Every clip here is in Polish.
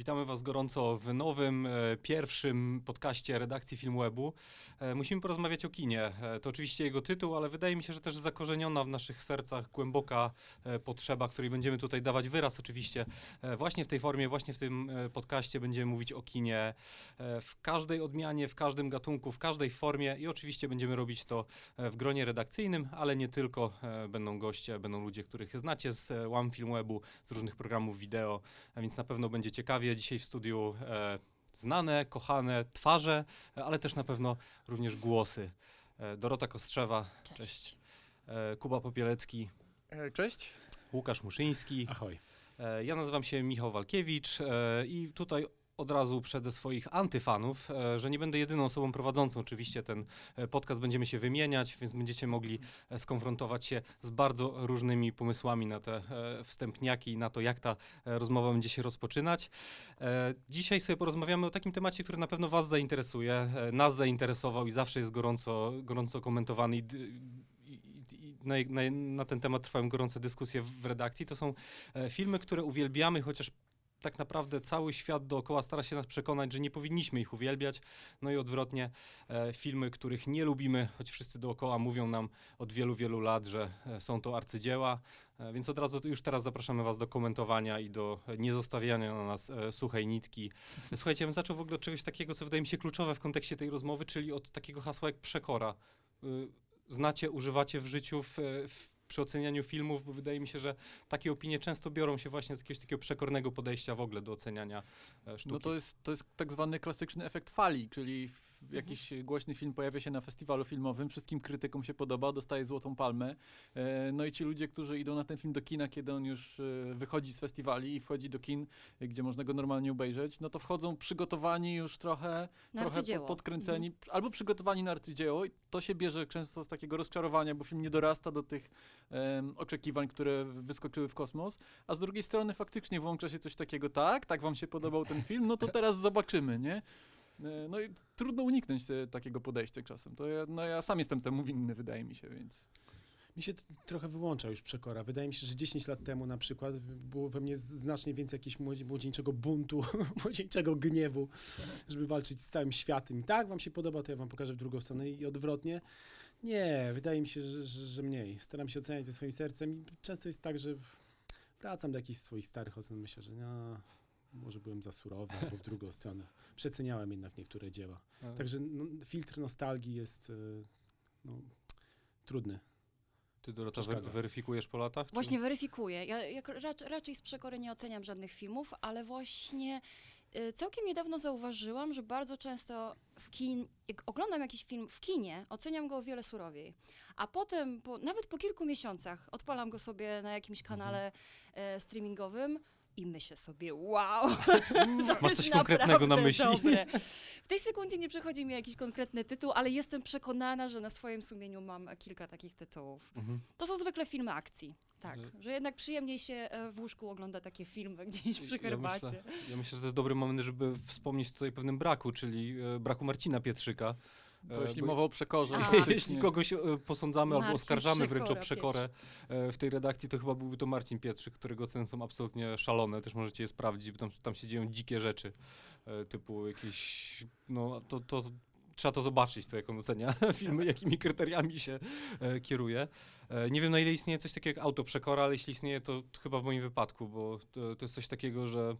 Witamy Was gorąco w nowym, e, pierwszym podcaście redakcji Filmwebu. E, musimy porozmawiać o kinie. E, to oczywiście jego tytuł, ale wydaje mi się, że też zakorzeniona w naszych sercach głęboka potrzeba, której będziemy tutaj dawać wyraz oczywiście. Właśnie w tej formie, właśnie w tym podcaście będziemy mówić o kinie w każdej odmianie, w każdym gatunku, w każdej formie i oczywiście będziemy robić to w gronie redakcyjnym, ale nie tylko. Będą goście, będą ludzie, których znacie z One Filmwebu, z różnych programów wideo, więc na pewno będzie ciekawie. Dzisiaj w studiu e, znane, kochane twarze, e, ale też na pewno również głosy. E, Dorota Kostrzewa, cześć. E, Kuba Popielecki, E, Cześć. Łukasz Muszyński. Ahoj. E, Ja nazywam się Michał Walkiewicz e, i tutaj od razu przed swoich antyfanów, e, że nie będę jedyną osobą prowadzącą oczywiście ten e, podcast, będziemy się wymieniać, więc będziecie mogli e, skonfrontować się z bardzo różnymi pomysłami na te wstępniaki i na to, jak ta rozmowa będzie się rozpoczynać. Dzisiaj sobie porozmawiamy o takim temacie, który na pewno Was zainteresuje, nas zainteresował i zawsze jest gorąco, gorąco komentowany i, na, na, na ten temat trwają gorące dyskusje w, w redakcji. To są e, filmy, które uwielbiamy, chociaż tak naprawdę cały świat dookoła stara się nas przekonać, że nie powinniśmy ich uwielbiać. No i odwrotnie, e, filmy, których nie lubimy, choć wszyscy dookoła mówią nam od wielu, wielu lat, że e, są to arcydzieła. E, więc od razu już teraz zapraszamy Was do komentowania i do niezostawiania na nas e, suchej nitki. Słuchajcie, ja bym zaczął w ogóle od czegoś takiego, co wydaje mi się kluczowe w kontekście tej rozmowy, czyli od takiego hasła jak przekora. Y, Znacie, używacie w życiu, w, w, przy ocenianiu filmów, bo wydaje mi się, że takie opinie często biorą się właśnie z jakiegoś takiego przekornego podejścia w ogóle do oceniania e, sztuki. No to jest, to jest tak zwany klasyczny efekt fali, czyli jakiś głośny film pojawia się na festiwalu filmowym, wszystkim krytykom się podoba, dostaje złotą palmę. E, No i ci ludzie, którzy idą na ten film do kina, kiedy on już e, wychodzi z festiwali i wchodzi do kin, gdzie można go normalnie obejrzeć, no to wchodzą przygotowani już trochę, Na trochę arcydzieło. podkręceni, albo przygotowani na arcydzieło i to się bierze często z takiego rozczarowania, bo film nie dorasta do tych em, oczekiwań, które wyskoczyły w kosmos, a z drugiej strony faktycznie włącza się coś takiego, tak, tak wam się podobał ten film, no to teraz zobaczymy, nie? E, No i trudno uniknąć te, takiego podejścia czasem. To ja, no ja sam jestem temu winny, wydaje mi się, więc... Mi się trochę wyłącza już przekora. Wydaje mi się, że 10 lat temu na przykład było we mnie znacznie więcej jakiegoś młodzi- młodzieńczego buntu, młodzieńczego gniewu, żeby walczyć z całym światem. I tak wam się podoba, to ja wam pokażę w drugą stronę i odwrotnie. Nie, wydaje mi się, że, że, że mniej. Staram się oceniać ze swoim sercem i często jest tak, że wracam do jakichś swoich starych ocen. Myślę, że no, może byłem za surowy albo w drugą stronę. Przeceniałem jednak niektóre dzieła. E, Także no, filtr nostalgii jest e, no, trudny. Ty, Dorota, wer- weryfikujesz po latach? czy- Właśnie weryfikuję. Ja rac, raczej z przekory nie oceniam żadnych filmów, ale właśnie y, całkiem niedawno zauważyłam, że bardzo często w kin, jak oglądam jakiś film w kinie, oceniam go o wiele surowiej. A potem, po, nawet po kilku miesiącach, odpalam go sobie na jakimś kanale e, streamingowym i myślę sobie, wow. Masz coś konkretnego na myśli? Dobre. W tej sekundzie nie przychodzi mi jakiś konkretny tytuł, ale jestem przekonana, że na swoim sumieniu mam kilka takich tytułów. Mhm. To są zwykle filmy akcji. Tak, Mhm. że jednak przyjemniej się e, w łóżku ogląda takie filmy gdzieś przy Ja herbacie. myślę, ja myślę, że to jest dobry moment, żeby wspomnieć tutaj o pewnym braku, czyli e, braku Marcina Pietrzyka. To jeśli bo- mowa o przekorze. A. Jeśli kogoś e, posądzamy albo Marcin oskarżamy wręcz o Przekora, przekorę e, w tej redakcji, to chyba byłby to Marcin Pietrzyk, którego ceny są absolutnie szalone. Też możecie je sprawdzić, bo tam, tam się dzieją dzikie rzeczy, e, typu jakieś, no to, to trzeba to zobaczyć, to jak on ocenia filmy, jakimi kryteriami się e, kieruje. E, nie wiem, na ile istnieje coś takiego jak autoprzekora, ale jeśli istnieje, to, to chyba w moim wypadku, bo to, to jest coś takiego, że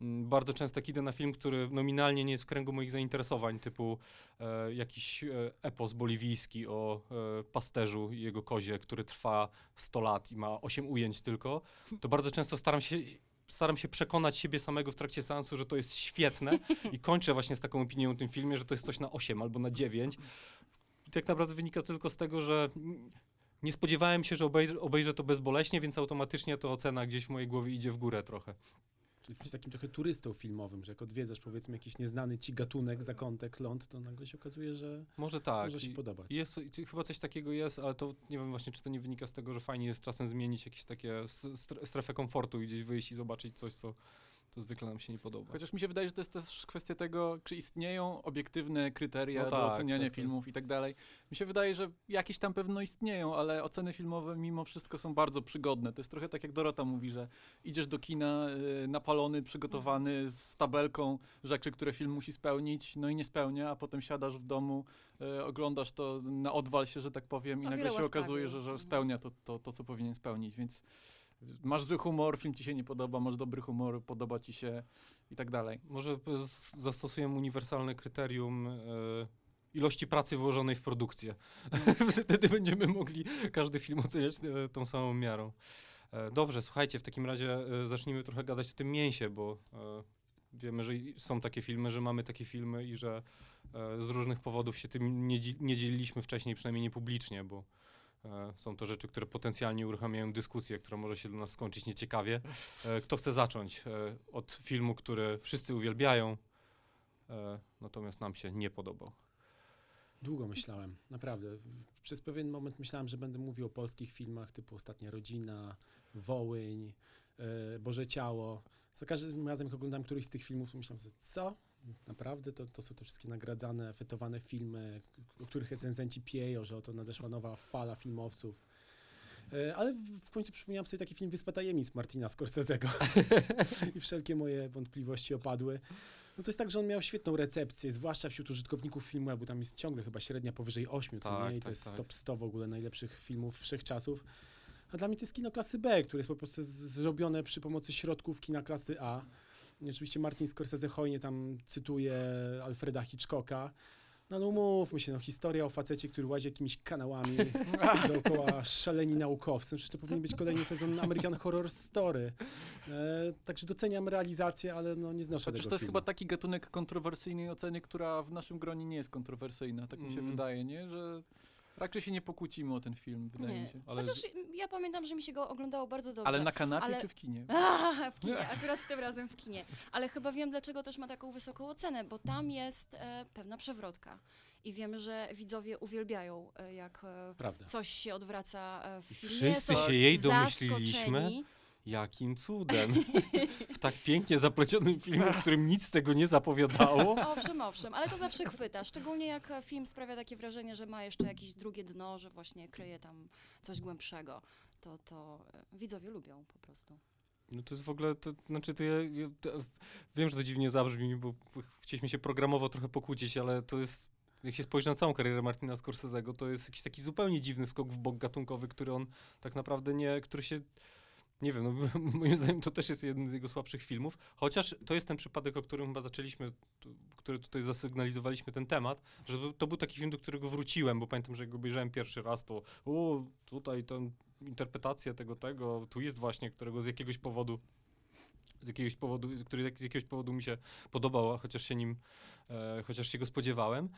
bardzo często jak idę na film, który nominalnie nie jest w kręgu moich zainteresowań, typu e, jakiś e, epos boliwijski o e, pasterzu i jego kozie, który trwa 100 lat i ma 8 ujęć tylko, to bardzo często staram się staram się przekonać siebie samego w trakcie seansu, że to jest świetne i kończę właśnie z taką opinią o tym filmie, że to jest coś na 8 albo na 9. I tak naprawdę wynika tylko z tego, że nie spodziewałem się, że obejrzę, obejrzę to bezboleśnie, więc automatycznie to ocena gdzieś w mojej głowie idzie w górę trochę. Jesteś takim trochę turystą filmowym, że jak odwiedzasz powiedzmy jakiś nieznany ci gatunek, zakątek, ląd, to nagle się okazuje, że Może tak. może się I- podobać. Jest, chyba coś takiego jest, ale to nie wiem właśnie, czy to nie wynika z tego, że fajnie jest czasem zmienić jakieś takie strefę komfortu i gdzieś wyjść i zobaczyć coś, co to zwykle nam się nie podoba. Chociaż mi się wydaje, że to jest też kwestia tego, czy istnieją obiektywne kryteria No do tak, oceniania tak, tak. filmów i tak dalej. Mi się wydaje, że jakieś tam pewno istnieją, ale oceny filmowe mimo wszystko są bardzo przygodne. To jest trochę tak jak Dorota mówi, że idziesz do kina y, napalony, przygotowany z tabelką rzeczy, które film musi spełnić, no i nie spełnia, a potem siadasz w domu, y, oglądasz to na odwal się, że tak powiem i O nagle się okazuje, że, że Mhm. spełnia to, to, to, co powinien spełnić, więc masz zły humor, film ci się nie podoba, masz dobry humor, podoba ci się i tak dalej. Może p- z- zastosujemy uniwersalne kryterium e, ilości pracy włożonej w produkcję. Wtedy będziemy mogli każdy film oceniać e, tą samą miarą. E, dobrze, słuchajcie, w takim razie zacznijmy trochę gadać o tym mięsie, bo wiemy, że są takie filmy, że mamy takie filmy i że z różnych powodów się tym nie, dzi- nie dzieliliśmy wcześniej, przynajmniej nie publicznie, bo są to rzeczy, które potencjalnie uruchamiają dyskusję, która może się dla nas skończyć nieciekawie. E, Kto chce zacząć e, od filmu, który wszyscy uwielbiają, e, natomiast nam się nie podobał? Długo myślałem, naprawdę. Przez pewien moment myślałem, że będę mówił o polskich filmach typu Ostatnia Rodzina, Wołyń, e, Boże Ciało. Za każdym razem, jak oglądałem któryś z tych filmów, myślałem sobie, co? Naprawdę? To, to są te wszystkie nagradzane, fetowane filmy, o których recenzenci pieją, że oto nadeszła nowa fala filmowców. E, Ale w- końcu przypomniałem sobie taki film Wyspa Tajemnic Martina Scorsese'ego i wszelkie moje wątpliwości opadły. No to jest tak, że on miał świetną recepcję, zwłaszcza wśród użytkowników filmu, bo tam jest ciągle chyba średnia powyżej 8, co Tak, nie? I to tak, jest tak. top 100 w ogóle najlepszych filmów wszechczasów. A dla mnie to jest kino klasy B, które jest po prostu zrobione przy pomocy środków kina klasy A. Oczywiście Martin Scorsese hojnie tam cytuje Alfreda Hitchcocka. No ale umówmy się, no, historia o facecie, który łazi jakimiś kanałami dookoła szaleni naukowcy. Przecież to powinien być kolejny sezon American Horror Story. E, także doceniam realizację, ale no, nie znoszę Chociaż tego to jest filmu. chyba taki gatunek kontrowersyjnej oceny, która w naszym gronie nie jest kontrowersyjna, tak mi się Mm. wydaje, nie? Że raczej się nie pokłócimy o ten film, wydaje mi Nie. się. Ale- Chociaż ja pamiętam, że mi się go oglądało bardzo dobrze. Ale na kanapie ale- czy w kinie? A, w kinie, akurat tym razem w kinie. Ale chyba wiem, dlaczego też ma taką wysoką ocenę, bo tam jest e, pewna przewrotka. I wiemy, że widzowie uwielbiają, e, jak e, coś się odwraca e, w filmie. wszyscy się jej domyśliliśmy. Jakim cudem? W tak pięknie zaplecionym filmie, w którym nic z tego nie zapowiadało. Owszem, owszem, ale to zawsze chwyta. Szczególnie jak film sprawia takie wrażenie, że ma jeszcze jakieś drugie dno, że właśnie kryje tam coś głębszego. To, to e, widzowie lubią po prostu. No to jest w ogóle, to znaczy to ja, ja to, wiem, że to dziwnie zabrzmi, bo chcieliśmy się programowo trochę pokłócić, ale to jest, jak się spojrzy na całą karierę Martina Scorsese'ego, to jest jakiś taki zupełnie dziwny skok w bok gatunkowy, który on tak naprawdę nie, który się, nie wiem, no, moim zdaniem to też jest jeden z jego słabszych filmów, chociaż to jest ten przypadek, o którym chyba zaczęliśmy, tu- który tutaj zasygnalizowaliśmy ten temat, że to, to był taki film, do którego wróciłem, bo pamiętam, że jak go obejrzałem pierwszy raz, to o, tutaj ten interpretacja tego, tego, twist właśnie, którego z jakiegoś powodu z jakiegoś powodu, który z jakiegoś powodu mi się podobał, chociaż się nim, e, chociaż się go spodziewałem.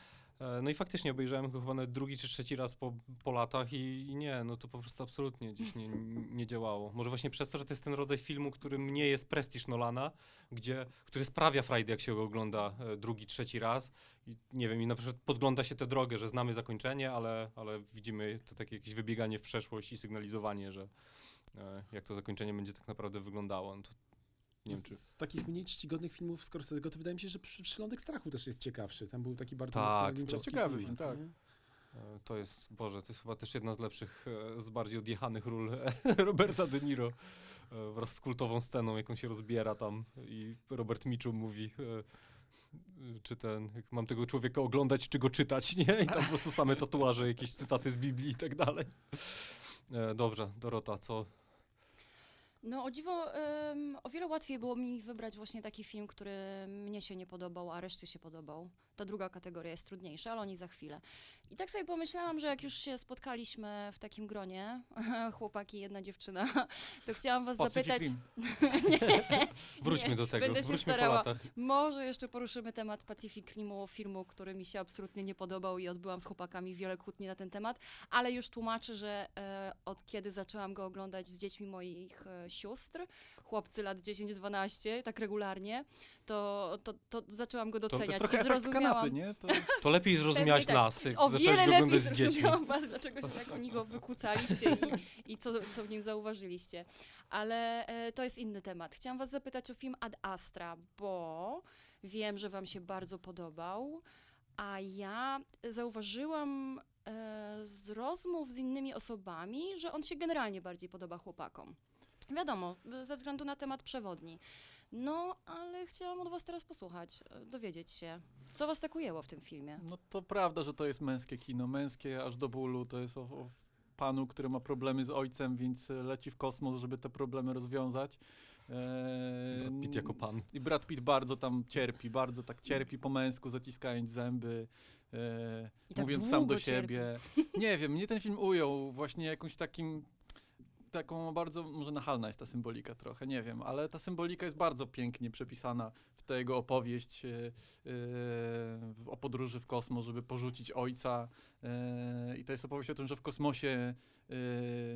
E, no i faktycznie obejrzałem go chyba nawet drugi czy trzeci raz po, po latach i, i nie, no to po prostu absolutnie gdzieś nie, nie działało. Może właśnie przez to, że to jest ten rodzaj filmu, którym nie jest prestiż Nolana, gdzie, który sprawia frajdę, jak się go ogląda e, drugi, trzeci raz i nie wiem, i na przykład podgląda się tę drogę, że znamy zakończenie, ale, ale widzimy to takie jakieś wybieganie w przeszłość i sygnalizowanie, że e, jak to zakończenie będzie tak naprawdę wyglądało. No to nie wiem, z, czy... z takich mniej czcigodnych filmów Scorsese'ego to wydaje mi się, że przy, Przylądek Strachu też jest ciekawszy. Tam był taki bardzo Tak, mocno to jest linczowski ciekawy klimat, film, tak. nie? E, To jest, Boże, to jest chyba też jedna z lepszych, e, z bardziej odjechanych ról Roberta De Niro e, wraz z kultową sceną, jaką się rozbiera tam i Robert Mitchum mówi, e, e, czy ten, jak mam tego człowieka oglądać, czy go czytać, nie? I tam po prostu same tatuaże, jakieś cytaty z Biblii i tak dalej. E, Dobrze, Dorota, co? No o dziwo, ym, o wiele łatwiej było mi wybrać właśnie taki film, który mnie się nie podobał, a reszcie się podobał. Ta druga kategoria jest trudniejsza, ale o niej za chwilę. I tak sobie pomyślałam, że jak już się spotkaliśmy w takim gronie, chłopaki, jedna dziewczyna, to chciałam was zapytać, Rim. Wróćmy Nie, do tego, będę się wróćmy starała. może jeszcze poruszymy temat Pacific Rimu, filmu, który mi się absolutnie nie podobał i odbyłam z chłopakami wiele kłótni na ten temat, ale już tłumaczę, że e, od kiedy zaczęłam go oglądać z dziećmi moich e, sióstr, chłopcy lat 10-12, tak regularnie, to, to, to zaczęłam go To doceniać jest i efekt zrozumiałam. kanapy, nie? To... To lepiej zrozumiałaś tak. nas, jak O wiele lepiej zrozumiałam was, dlaczego się tak oni go wykłócaliście i, i co, co w nim zauważyliście. Ale e, to jest inny temat. Chciałam was zapytać o film Ad Astra, bo wiem, że wam się bardzo podobał, a ja zauważyłam e, z rozmów z innymi osobami, że on się generalnie bardziej podoba chłopakom. Wiadomo, ze względu na temat przewodni. No, ale chciałam od was teraz posłuchać, e, dowiedzieć się, co was tak ujęło w tym filmie. No to prawda, że to jest męskie kino, męskie aż do bólu. To jest o, o panu, który ma problemy z ojcem, więc e, leci w kosmos, żeby te problemy rozwiązać. Eee, Brad Pitt jako pan. I Brad Pitt bardzo tam cierpi, bardzo tak cierpi po męsku, zaciskając zęby, e, I tak mówiąc sam do siebie. Nie wiem, mnie ten film ujął właśnie jakąś takim, taką bardzo, może nachalna jest ta symbolika trochę, nie wiem, ale ta symbolika jest bardzo pięknie przepisana w tę jego opowieść w- o podróży w kosmos, żeby porzucić ojca. E, I to jest opowieść o tym, że w kosmosie e,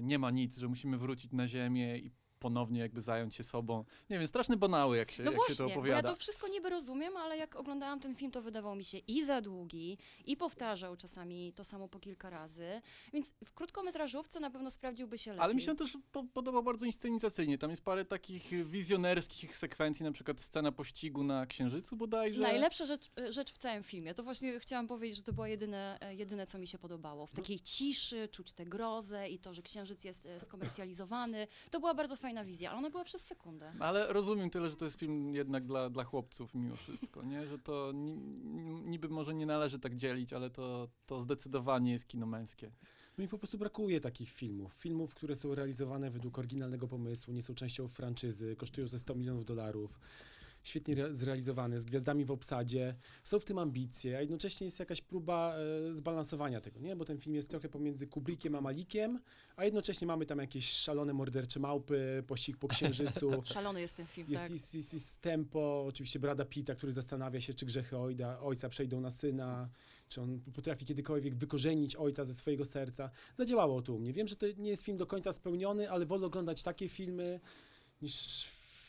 nie ma nic, że musimy wrócić na Ziemię i ponownie jakby zająć się sobą. Nie wiem, straszny banały, jak się, No jak się to właśnie, bo ja opowiada. to wszystko niby rozumiem, ale jak oglądałam ten film, to wydawał mi się i za długi, i powtarzał czasami to samo po kilka razy, więc w krótkometrażówce na pewno sprawdziłby się lepiej. Ale mi się też po, podobał bardzo inscenizacyjnie. Tam jest parę takich wizjonerskich sekwencji, na przykład scena pościgu na Księżycu bodajże. Najlepsza rzecz, rzecz w całym filmie, to właśnie chciałam powiedzieć, że to było jedyne, jedyne co mi się podobało. W No. takiej ciszy, czuć tę grozę i to, że księżyc jest e, skomercjalizowany. To była bardzo fajna wizja, ale ona była przez sekundę. Ale rozumiem tyle, że to jest film jednak dla, dla chłopców mimo wszystko, nie? Że to ni, niby może nie należy tak dzielić, ale to, to zdecydowanie jest kino męskie. Mi po prostu brakuje takich filmów. Filmów, które są realizowane według oryginalnego pomysłu, nie są częścią franczyzy, kosztują ze 100 milionów dolarów. Świetnie re- zrealizowane, z gwiazdami w obsadzie, są w tym ambicje, a jednocześnie jest jakaś próba e, zbalansowania tego, nie? Bo ten film jest trochę pomiędzy Kubrickiem a Malikiem, a jednocześnie mamy tam jakieś szalone mordercze małpy, pościg po księżycu. Szalony jest ten film, Jest, tak. jest, jest, jest tempo, oczywiście Brada Pitta, który zastanawia się, czy grzechy ojda, ojca przejdą na syna, czy on potrafi kiedykolwiek wykorzenić ojca ze swojego serca. Zadziałało to u mnie. Wiem, że to nie jest film do końca spełniony, ale wolę oglądać takie filmy niż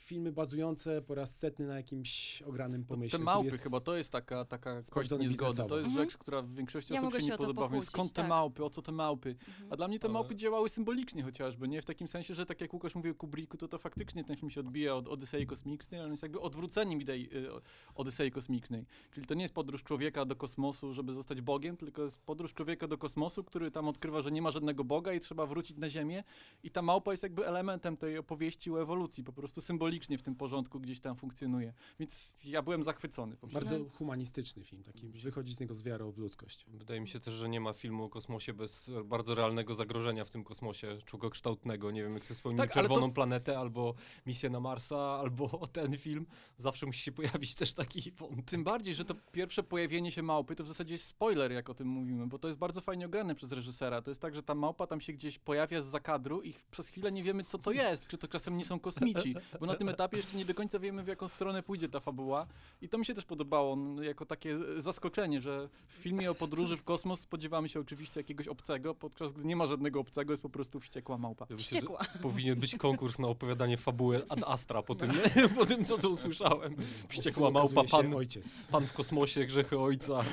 filmy bazujące po raz setny na jakimś ogranym pomyśle. Te małpy jest- chyba, to jest taka, taka kość niezgody. To jest Mhm. rzecz, która w większości Ja osób się się nie podoba. Pokłócić, skąd te tak. małpy, o co te małpy? Mhm. A dla mnie te Ale- małpy działały symbolicznie chociażby, nie? W takim sensie, że tak jak Łukasz mówił o Kubricku, to to faktycznie ten film się odbija od Odysei Kosmicznej, ale on jest jakby odwróceniem idei y, Odysei Kosmicznej. Czyli to nie jest podróż człowieka do kosmosu, żeby zostać Bogiem, tylko jest podróż człowieka do kosmosu, który tam odkrywa, że nie ma żadnego Boga i trzeba wrócić na Ziemię. I ta małpa jest jakby elementem tej opowieści o ewolucji, po prostu symbolicznie w tym porządku gdzieś tam funkcjonuje. Więc ja byłem zachwycony. Bardzo humanistyczny film, taki wychodzi z niego z wiarą w ludzkość. Wydaje mi się też, że nie ma filmu o kosmosie bez bardzo realnego zagrożenia w tym kosmosie, człogokształtnego. Nie wiem, jak sobie wspomnieć Tak, ale to- Czerwoną Planetę, albo Misję na Marsa, albo ten film. Zawsze musi się pojawić też taki wątek. Tym bardziej, że to pierwsze pojawienie się małpy to w zasadzie jest spoiler, jak o tym mówimy, bo to jest bardzo fajnie ograne przez reżysera. To jest tak, że ta małpa tam się gdzieś pojawia z zakadru i przez chwilę nie wiemy, co to jest, czy to czasem nie są kosmici, bo na tym etapie jeszcze nie do końca wiemy, w jaką stronę pójdzie ta fabuła. I to mi się też podobało, no, jako takie zaskoczenie, że w filmie o podróży w kosmos spodziewamy się oczywiście jakiegoś obcego, podczas gdy nie ma żadnego obcego, jest po prostu wściekła małpa. Ja myślę, Wściekła. Powinien być konkurs na opowiadanie fabuły Ad Astra po tym, nie? po tym co tu usłyszałem. Wściekła małpa, pan, ojciec. pan w kosmosie, grzechy ojca,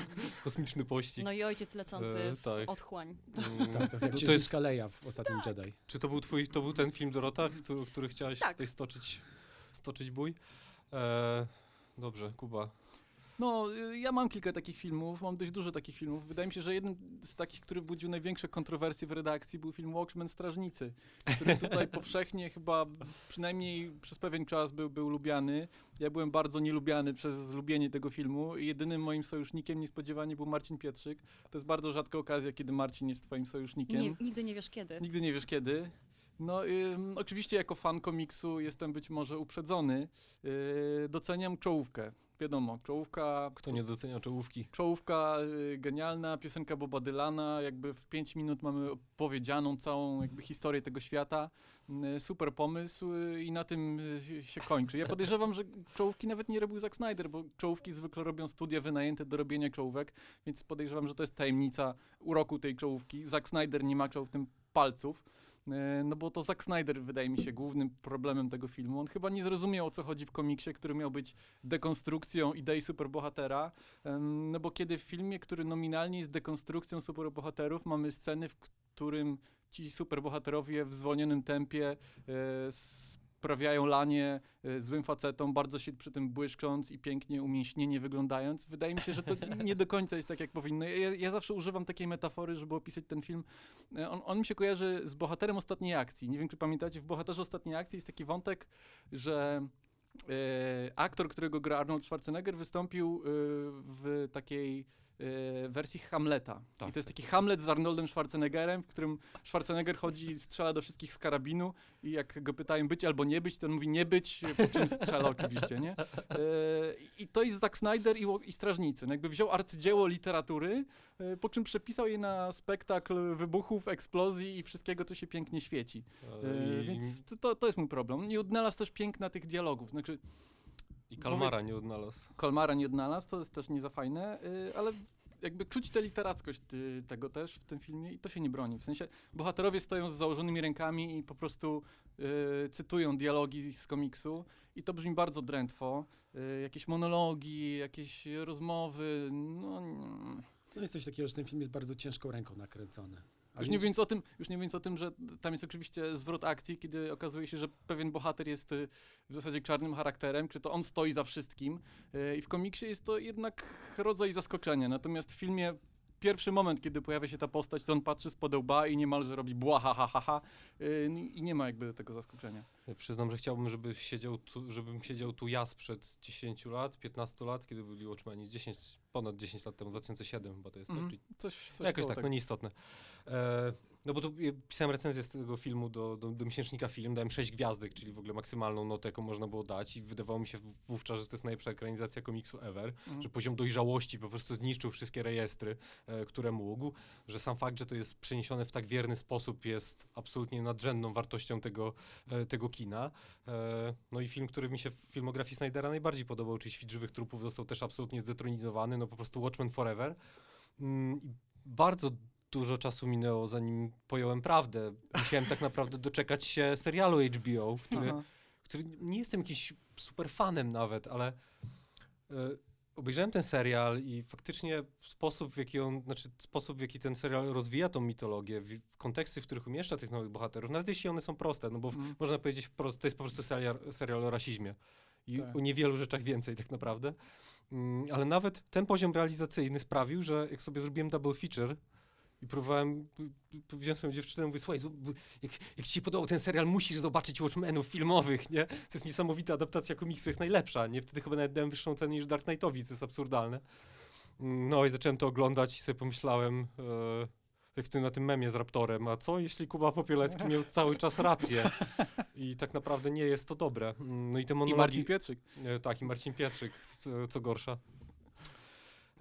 kosmiczny pościg. No i ojciec lecący E, w tak. otchłań. Mm, Tak, tak, jak to jest, Leia w ostatnim Jedi. czy to był twój, to był ten film Dorota, który, który chciałaś Tak. tutaj stoczyć, stoczyć bój? E, dobrze, Kuba. No, y, ja mam kilka takich filmów, mam dość dużo takich filmów. Wydaje mi się, że jednym z takich, który budził największe kontrowersje w redakcji był film Watchmen Strażnicy, który tutaj powszechnie chyba przynajmniej przez pewien czas był, był lubiany. Ja byłem bardzo nielubiany przez lubienie tego filmu i jedynym moim sojusznikiem niespodziewanie był Marcin Pietrzyk. To jest bardzo rzadka okazja, kiedy Marcin jest twoim sojusznikiem. Nie, nigdy nie wiesz kiedy. Nigdy nie wiesz kiedy. No, ym, oczywiście jako fan komiksu jestem być może uprzedzony. Yy, doceniam czołówkę. Wiadomo, czołówka... Kto nie docenia czołówki? Czołówka y, genialna, piosenka Boba Dylana, jakby w 5 minut mamy opowiedzianą całą jakby historię tego świata. Y, super pomysł y, i na tym y, się kończy. Ja podejrzewam, że czołówki nawet nie robił Zack Snyder, bo czołówki zwykle robią studia wynajęte do robienia czołówek, więc podejrzewam, że to jest tajemnica uroku tej czołówki. Zack Snyder nie maczał w tym palców. E, No bo to Zack Snyder wydaje mi się głównym problemem tego filmu. On chyba nie zrozumiał o co chodzi w komiksie, który miał być dekonstrukcją idei superbohatera. No bo kiedy w filmie, który nominalnie jest dekonstrukcją superbohaterów, mamy sceny, w którym ci superbohaterowie w zwolnionym tempie e, sprawiają lanie e, złym facetom, bardzo się przy tym błyszcząc i pięknie umięśnienie wyglądając. Wydaje mi się, że to nie do końca jest tak, jak powinno. Ja, ja zawsze używam takiej metafory, żeby opisać ten film. E, On, on mi się kojarzy z bohaterem ostatniej akcji. Nie wiem, czy pamiętacie, w bohaterze ostatniej akcji jest taki wątek, że e, aktor, którego gra Arnold Schwarzenegger, wystąpił w takiej e, wersji Hamleta. Tak, I to jest tak, taki Hamlet z Arnoldem Schwarzeneggerem, w którym Schwarzenegger chodzi i strzela do wszystkich z karabinu i jak go pytają być albo nie być, to on mówi nie być, po czym strzela oczywiście, nie? E, I to jest Zack Snyder i, i Strażnicy. No jakby wziął arcydzieło literatury, e, po czym przepisał je na spektakl wybuchów, eksplozji i wszystkiego, co się pięknie świeci. I, Więc to- to, to jest mój problem. Nie odnalazł też piękna tych dialogów. Znaczy, I Kalmara nie odnalazł. Kolmara nie odnalazł, to jest też nie za fajne, y, ale jakby czuć tę literackość y, tego też w tym filmie i to się nie broni. W sensie bohaterowie stoją z założonymi rękami i po prostu y, cytują dialogi z komiksu i to brzmi bardzo drętwo. Y, jakieś monologi, jakieś rozmowy, no... No jest coś takiego, że ten film jest bardzo ciężką ręką nakręcony. Już nie, mówiąc o tym, już nie mówiąc o tym, że tam jest oczywiście zwrot akcji, kiedy okazuje się, że pewien bohater jest y, w zasadzie czarnym charakterem, czy to on stoi za wszystkim. y, I w komiksie jest to jednak rodzaj zaskoczenia. Natomiast w filmie pierwszy moment, kiedy pojawia się ta postać, to on patrzy z łba i niemalże robi bła, ha, ha, ha, ha y, i nie ma jakby tego zaskoczenia. Ja przyznam, że chciałbym, żeby siedział tu, żebym siedział tu ja sprzed 10 lat, 15 lat, kiedy byli Watchmeni, z 10, ponad 10 lat temu, 2007 chyba to jest, tak? Czyli Coś, coś Jakoś tak, tego. no nieistotne. E, no bo tu ja pisałem recenzję z tego filmu do, do, do miesięcznika film, dałem 6 gwiazdek, czyli w ogóle maksymalną notę, jaką można było dać i wydawało mi się wówczas, że to jest najlepsza ekranizacja komiksu ever, Mhm. że poziom dojrzałości po prostu zniszczył wszystkie rejestry, e, które mógł, że sam fakt, że to jest przeniesione w tak wierny sposób jest absolutnie nadrzędną wartością tego, e, tego kina. E, no i film, który mi się w filmografii Snydera najbardziej podobał, czyli Świt żywych trupów, został też absolutnie zdetronizowany, no po prostu Watchmen Forever. Mm, bardzo dużo czasu minęło, zanim pojąłem prawdę. Musiałem tak naprawdę doczekać się serialu HBO, który, Aha. który nie jestem jakimś super fanem nawet, ale e, obejrzałem ten serial i faktycznie sposób, w jaki on, znaczy sposób, w jaki ten serial rozwija tą mitologię, w, konteksty, w których umieszcza tych nowych bohaterów, nawet jeśli one są proste, no bo w, Mhm. można powiedzieć wprost, to jest po prostu serial, serial o rasizmie. I Tak. o niewielu rzeczach więcej tak naprawdę. Mm, ale nawet ten poziom realizacyjny sprawił, że jak sobie zrobiłem double feature i próbowałem, wziąłem swoją dziewczynę i mówię, słuchaj, jak, jak ci się podobał ten serial, musisz zobaczyć Watchmenów filmowych, nie? To jest niesamowita adaptacja komiksu, jest najlepsza, nie? Wtedy chyba nawet dałem wyższą cenę niż Dark Knightowi, co jest absurdalne. Mm, No i zacząłem to oglądać i sobie pomyślałem, e, jak w tym na tym memie z Raptorem, a co jeśli Kuba Popielecki miał cały czas rację? I tak naprawdę nie jest to dobre. Mm, No i te I monologi... Marcin Pietrzyk. E, tak, i Marcin Pietrzyk, co gorsza.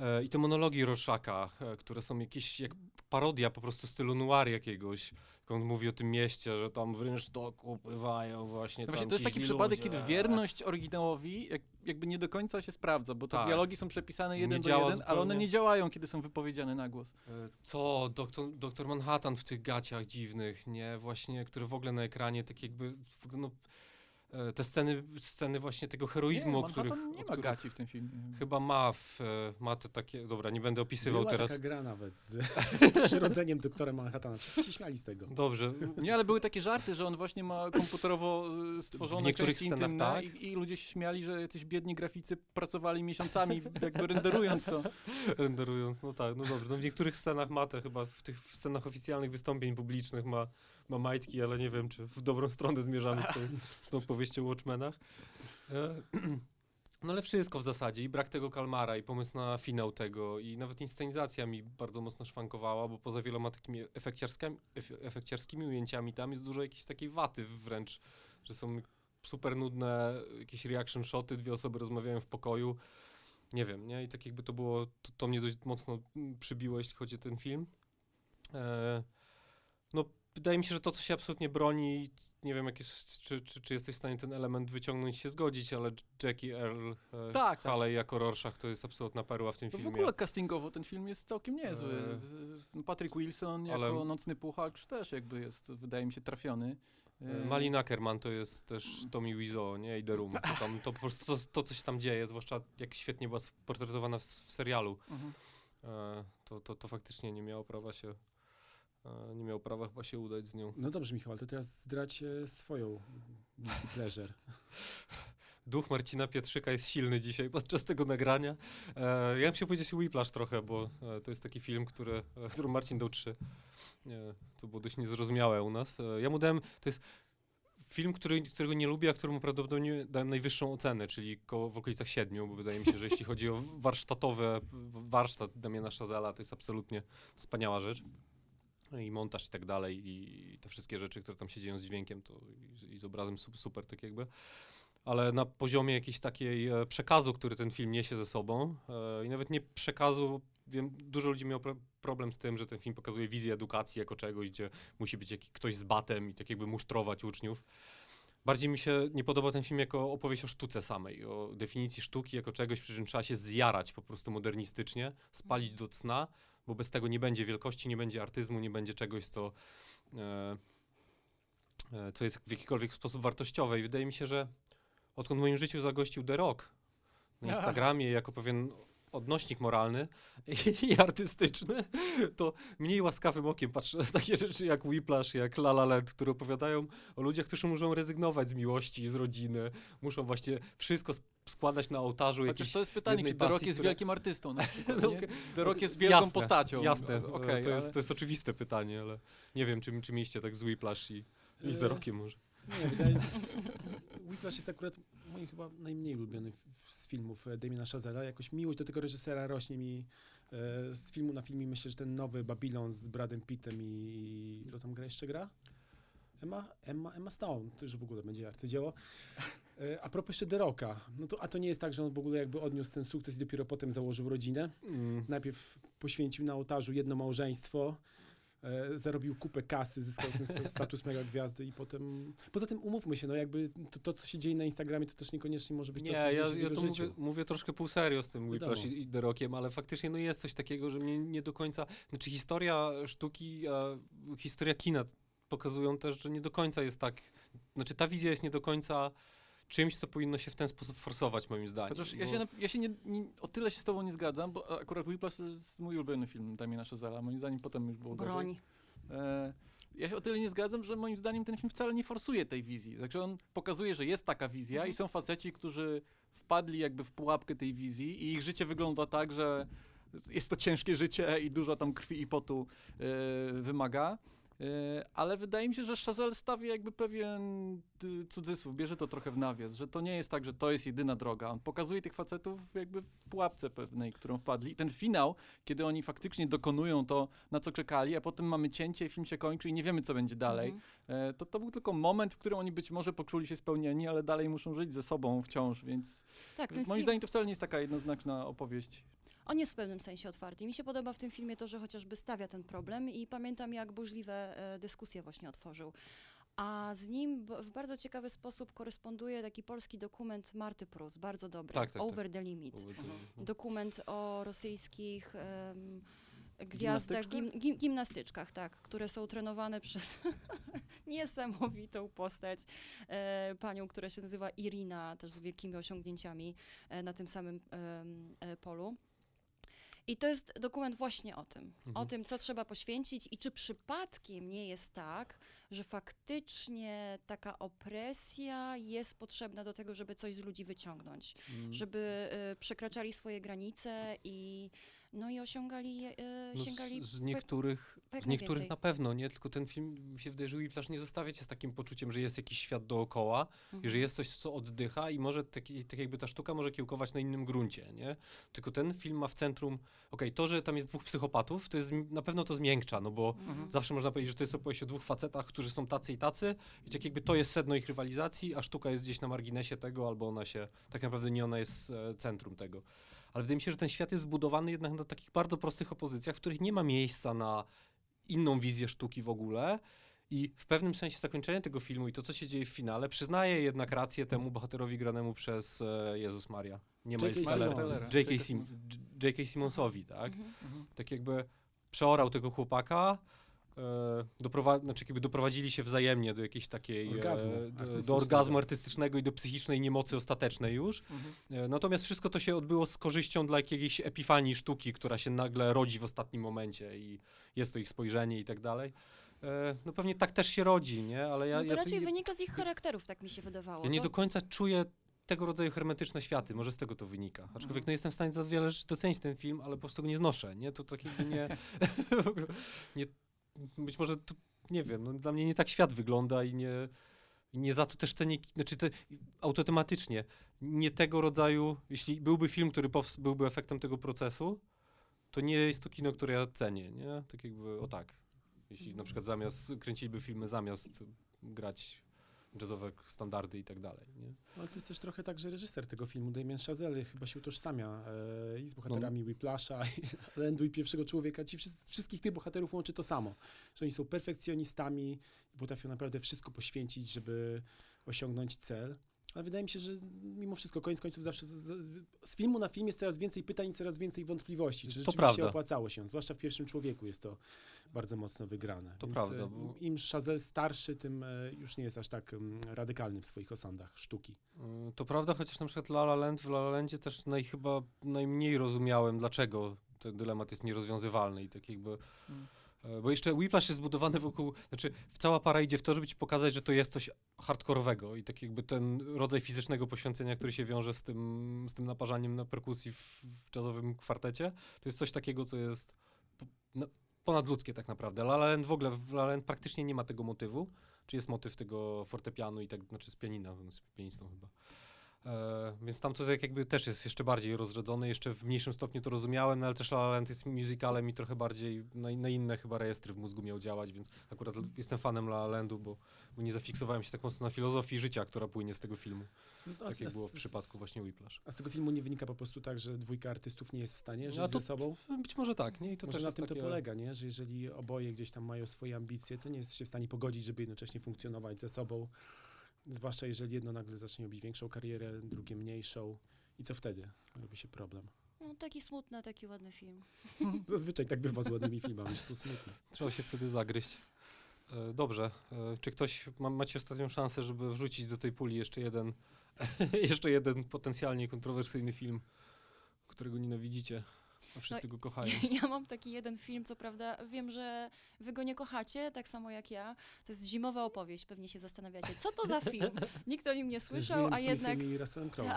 E, I te monologi Roszaka, e, które są jakieś jak parodia po prostu stylu noir jakiegoś. Jak on mówi o tym mieście, że tam w rynsztoku pływają właśnie No właśnie, to jest taki przypadek, ludzie. kiedy wierność oryginałowi jak, jakby nie do końca się sprawdza, bo te Tak. dialogi są przepisane jeden Nie do jeden, ale one zupełnie. nie działają, kiedy są wypowiedziane na głos. E, Co, doktor, doktor Manhattan w tych gaciach dziwnych, nie? Właśnie, które w ogóle na ekranie tak jakby, no, te sceny, sceny właśnie tego heroizmu, nie, o których... Manhattan nie o ma których gaci w tym filmie. Chyba ma, w, e, ma te takie, dobra, nie będę opisywał Była teraz. taka gra nawet z przyrodzeniem doktora Manhattana. Wszyscy się śmiali z tego. Dobrze, Nie, ale były takie żarty, że on właśnie ma komputerowo W stworzone niektórych części scenach intymne tak. i, i ludzie się śmiali, że jacyś biedni graficy pracowali miesiącami jakby renderując to. renderując, no tak, no dobrze. No w niektórych scenach ma te chyba, w tych scenach oficjalnych wystąpień publicznych ma, ma majtki, ale nie wiem, czy w dobrą stronę zmierzamy z z tą opowieścią o Watchmenach. E, No ale wszystko w zasadzie i brak tego Kalmara i pomysł na finał tego i nawet inscenizacja mi bardzo mocno szwankowała, bo poza wieloma takimi efekciarskimi, ef- efekciarskimi ujęciami tam jest dużo jakiejś takiej waty wręcz, że są super nudne jakieś reaction shoty, dwie osoby rozmawiają w pokoju. Nie wiem, nie? I tak jakby to było, to, to mnie dość mocno przybiło, jeśli chodzi o ten film. E, no, wydaje mi się, że to, co się absolutnie broni, nie wiem, jak jest, czy, czy, czy jesteś w stanie ten element wyciągnąć i się zgodzić, ale Jackie Earl e, Tak, tak. Haley jako Rorschach to jest absolutna perła w tym To w filmie. ogóle castingowo ten film jest całkiem niezły. Z- Patrick Wilson jako Ale- Nocny Puchacz też jakby jest, wydaje mi się, trafiony. E, Eee, Malin Ackerman to jest też Tommy Wiseau, nie? I The Room. To, tam, to po prostu to, to, co się tam dzieje, zwłaszcza jak świetnie była portretowana w, w serialu, mhm. e, to, to, to faktycznie nie miało prawa się, e, nie miało prawa chyba się udać z nią. No dobrze, Michał, ale to teraz zdradź e, swoją pleasure. Duch Marcina Pietrzyka jest silny dzisiaj podczas tego nagrania. E, ja bym chciał powiedzieć Whiplash trochę, bo e, to jest taki film, który, e, którym Marcin dał trzy. To było dość niezrozumiałe u nas. E, ja mu dałem, to jest film, który, którego nie lubię, a któremu prawdopodobnie dałem najwyższą ocenę, czyli koło, w okolicach siedmiu, bo wydaje mi się, że jeśli chodzi o warsztatowe, warsztat Damiana Szazela, to jest absolutnie wspaniała rzecz. I montaż i tak dalej, i te wszystkie rzeczy, które tam się dzieją z dźwiękiem to, i, i z obrazem su- super, tak jakby ale na poziomie jakiejś takiej e, przekazu, który ten film niesie ze sobą e, i nawet nie przekazu, wiem, dużo ludzi miało pro problem z tym, że ten film pokazuje wizję edukacji jako czegoś, gdzie musi być jakiś, ktoś z batem i tak jakby musztrować uczniów. Bardziej mi się nie podoba ten film jako opowieść o sztuce samej, o definicji sztuki jako czegoś, przy czym trzeba się zjarać po prostu modernistycznie, spalić do cna, bo bez tego nie będzie wielkości, nie będzie artyzmu, nie będzie czegoś, co, e, e, co jest w jakikolwiek sposób wartościowe. I wydaje mi się, że odkąd w moim życiu zagościł The Rock na Instagramie jako pewien odnośnik moralny i, artystyczny, to mniej łaskawym okiem patrzę na takie rzeczy jak Whiplash, jak La La Land, które opowiadają o ludziach, którzy muszą rezygnować z miłości, z rodziny, muszą właśnie wszystko sk- składać na ołtarzu Chociaż jakiejś to jest pytanie, czy The Rock jest która- wielkim artystą na przykład, No. The Rock jest wielką Jasne, postacią. Jasne, E, okej, to, ale- jest, to jest oczywiste pytanie, ale nie wiem, czy, czy mieliście tak z Whiplash i, i z The Rockiem może. Nie, wydaje Whiplash jest akurat moim chyba najmniej ulubiony z filmów e, Damiena Chazela. Jakoś miłość do tego reżysera rośnie mi e, z filmu na film i myślę, że ten nowy Babylon z Bradem Pittem i kto tam gra jeszcze gra? Emma, Emma, Emma Stone, to już w ogóle będzie arcydzieło. E, a propos jeszcze The Rocka, no to, a to nie jest tak, że on w ogóle jakby odniósł ten sukces i dopiero potem założył rodzinę. Mm. Najpierw poświęcił na ołtarzu jedno małżeństwo, e, zarobił kupę kasy, zyskał ten sta- status mega gwiazdy i potem... Poza tym umówmy się, no jakby to, to co się dzieje na Instagramie, to też niekoniecznie może być Nie, to, co ja, dzieje ja jego to życiu. mówię, mówię troszkę pół serio z tym. Whiplash i, i The Rockiem, ale faktycznie no jest coś takiego, że mnie nie do końca... Znaczy historia sztuki, a historia kina pokazują też, że nie do końca jest tak... Znaczy ta wizja jest nie do końca czymś, co powinno się w ten sposób forsować moim zdaniem. Chociaż ja bo- się, ja się nie, nie, o tyle się z tobą nie zgadzam, bo akurat Whiplash to jest mój ulubiony film Damiana Chazela. Moim zdaniem potem już było. Broń. E, ja się o tyle nie zgadzam, że moim zdaniem ten film wcale nie forsuje tej wizji. Także on pokazuje, że jest taka wizja Mhm. i są faceci, którzy wpadli jakby w pułapkę tej wizji i ich życie wygląda tak, że jest to ciężkie życie i dużo tam krwi i potu e, wymaga. E, ale wydaje mi się, że Chazelle stawia jakby pewien y, cudzysłów, bierze to trochę w nawias, że to nie jest tak, że to jest jedyna droga. On pokazuje tych facetów jakby w pułapce pewnej, którą wpadli. I ten finał, kiedy oni faktycznie dokonują to, na co czekali, a potem mamy cięcie, film się kończy i nie wiemy, co będzie dalej. Mhm. E, to, to był tylko moment, w którym oni być może poczuli się spełnieni, ale dalej muszą żyć ze sobą wciąż, więc Tak, moim zdaniem to wcale nie jest taka jednoznaczna opowieść. On jest w pewnym sensie otwarty. Mi się podoba w tym filmie to, że chociażby stawia ten problem i pamiętam, jak burzliwe e, dyskusje właśnie otworzył. A z nim w bardzo ciekawy sposób koresponduje taki polski dokument Marty Prus, bardzo dobry, Tak, tak, tak. Over the Limit. Dokument o rosyjskich em, gwiazdach, gim, Gimnastyczkach? gim, gimnastyczkach, tak, które są trenowane przez niesamowitą postać, e, panią, która się nazywa Irina, też z wielkimi osiągnięciami e, na tym samym e, polu. I to jest dokument właśnie o tym, o Mhm. tym, co trzeba poświęcić i czy przypadkiem nie jest tak, że faktycznie taka opresja jest potrzebna do tego, żeby coś z ludzi wyciągnąć, Mm. żeby e, przekraczali swoje granice i no i osiągali, e, No sięgali z, z niektórych, z niektórych najwięcej. na pewno, nie? Tylko ten film się wydaje, że Whiplash nie zostawia cię z takim poczuciem, że jest jakiś świat dookoła i Mhm. że jest coś, co oddycha i może taki, tak jakby ta sztuka może kiełkować na innym gruncie, nie? Tylko ten film ma w centrum, okej, to, że tam jest dwóch psychopatów, to jest na pewno to zmiękcza, no bo Mhm. zawsze można powiedzieć, że to jest opowieść o dwóch facetach, którzy są tacy i tacy i tak jakby to jest sedno ich rywalizacji, a sztuka jest gdzieś na marginesie tego, albo ona się, tak naprawdę nie ona jest e, centrum tego. Ale wydaje mi się, że ten świat jest zbudowany jednak na takich bardzo prostych opozycjach, w których nie ma miejsca na inną wizję sztuki w ogóle I w pewnym sensie zakończenie tego filmu i to, co się dzieje w finale, przyznaje jednak rację temu bohaterowi granemu przez e, Jezus Maria. Nie ma J.K. Sim-. Simonsowi, tak? Mhm. Mhm. Tak jakby przeorał tego chłopaka, e, doprowa- znaczy jakby doprowadzili się wzajemnie do jakiejś takiej, Orgazmu e, do, orgazmu artystycznego i do psychicznej niemocy ostatecznej już. Mhm. E, Natomiast wszystko to się odbyło z korzyścią dla jakiejś epifanii sztuki, która się nagle rodzi w ostatnim momencie i jest to ich spojrzenie i tak dalej. E, No pewnie tak też się rodzi, nie? Ale ja, no to ja, raczej ja, wynika z ich charakterów, tak mi się wydawało. ja nie To- do końca czuję tego rodzaju hermetyczne światy, może z tego to wynika. Aczkolwiek Mhm. no jestem w stanie za wiele rzeczy docenić ten film, ale po prostu go nie znoszę, nie? To tak jakby nie... nie być może, to, nie wiem, no, dla mnie nie tak świat wygląda i nie... Nie za to też cenię, znaczy te, automatycznie, nie tego rodzaju, jeśli byłby film, który pows- byłby efektem tego procesu, to nie jest to kino, które ja cenię, nie? Tak jakby, o tak. Jeśli na przykład zamiast, kręciliby filmy zamiast grać jazzowe standardy i tak dalej, nie? Ale to jest też trochę tak, że reżyser tego filmu, Damien Chazelle, chyba się utożsamia e, i z bohaterami No. Whiplasha, i Landu i Pierwszego Człowieka. Ci wszyscy, wszystkich tych bohaterów łączy to samo, że oni są perfekcjonistami i potrafią naprawdę wszystko poświęcić, żeby osiągnąć cel. Ale wydaje mi się, że mimo wszystko, koniec końców zawsze z, z, filmu na film jest coraz więcej pytań i coraz więcej wątpliwości. Czy To rzeczywiście prawda. opłacało się, zwłaszcza w pierwszym człowieku jest to bardzo mocno wygrane. To Więc, prawda, e, bo- Im Chazelle starszy, tym e, już nie jest aż tak mm, radykalny w swoich osądach sztuki. Y, To prawda, chociaż na przykład La La Land, w La La Landzie też naj, chyba najmniej rozumiałem, dlaczego ten dylemat jest nierozwiązywalny i tak jakby... Mm. E, Bo jeszcze Whiplash jest zbudowany wokół, znaczy w cała para idzie w to, żeby ci pokazać, że to jest coś hardkorowego i tak jakby ten rodzaj fizycznego poświęcenia, który się wiąże z tym, z tym naparzaniem na perkusji w, w jazzowym kwartecie, to jest coś takiego, co jest no, ponadludzkie tak naprawdę. La La Land w ogóle, w La Land praktycznie nie ma tego motywu, czy jest motyw tego fortepianu i tak, znaczy z pianina, z pianistą chyba. E, więc tam to jakby też jest jeszcze bardziej rozrzedzone, jeszcze w mniejszym stopniu to rozumiałem, no ale też La La Land jest musicalem i trochę bardziej na, na inne chyba rejestry w mózgu miał działać, więc akurat jestem fanem La La Landu, bo, bo nie zafiksowałem się tak mocno na filozofii życia, która płynie z tego filmu, No, tak jak było w przypadku właśnie Whiplash. A z tego filmu nie wynika po prostu tak, że dwójka artystów nie jest w stanie żyć No, to ze sobą? Być może tak, nie? I to Może też na tym takie... to polega, nie? Że jeżeli oboje gdzieś tam mają swoje ambicje, to nie jest się w stanie pogodzić, żeby jednocześnie funkcjonować ze sobą. Zwłaszcza jeżeli jedno nagle zacznie robić większą karierę, drugie mniejszą. I co wtedy? Robi się problem. No, taki smutny, taki ładny film. Zazwyczaj tak bywa z ładnymi filmami, że są smutne. Trzeba się wtedy zagryźć. E, Dobrze. E, Czy ktoś, ma, macie ostatnią szansę, żeby wrzucić do tej puli jeszcze jeden, jeszcze jeden potencjalnie kontrowersyjny film, którego nienawidzicie, a wszyscy go kochają? Ja mam taki jeden film, co prawda wiem, że wy go nie kochacie, tak samo jak ja. To jest Zimowa opowieść, pewnie się zastanawiacie, co to za film? Nikt o nim nie słyszał, a jednak... Russellem Crowe.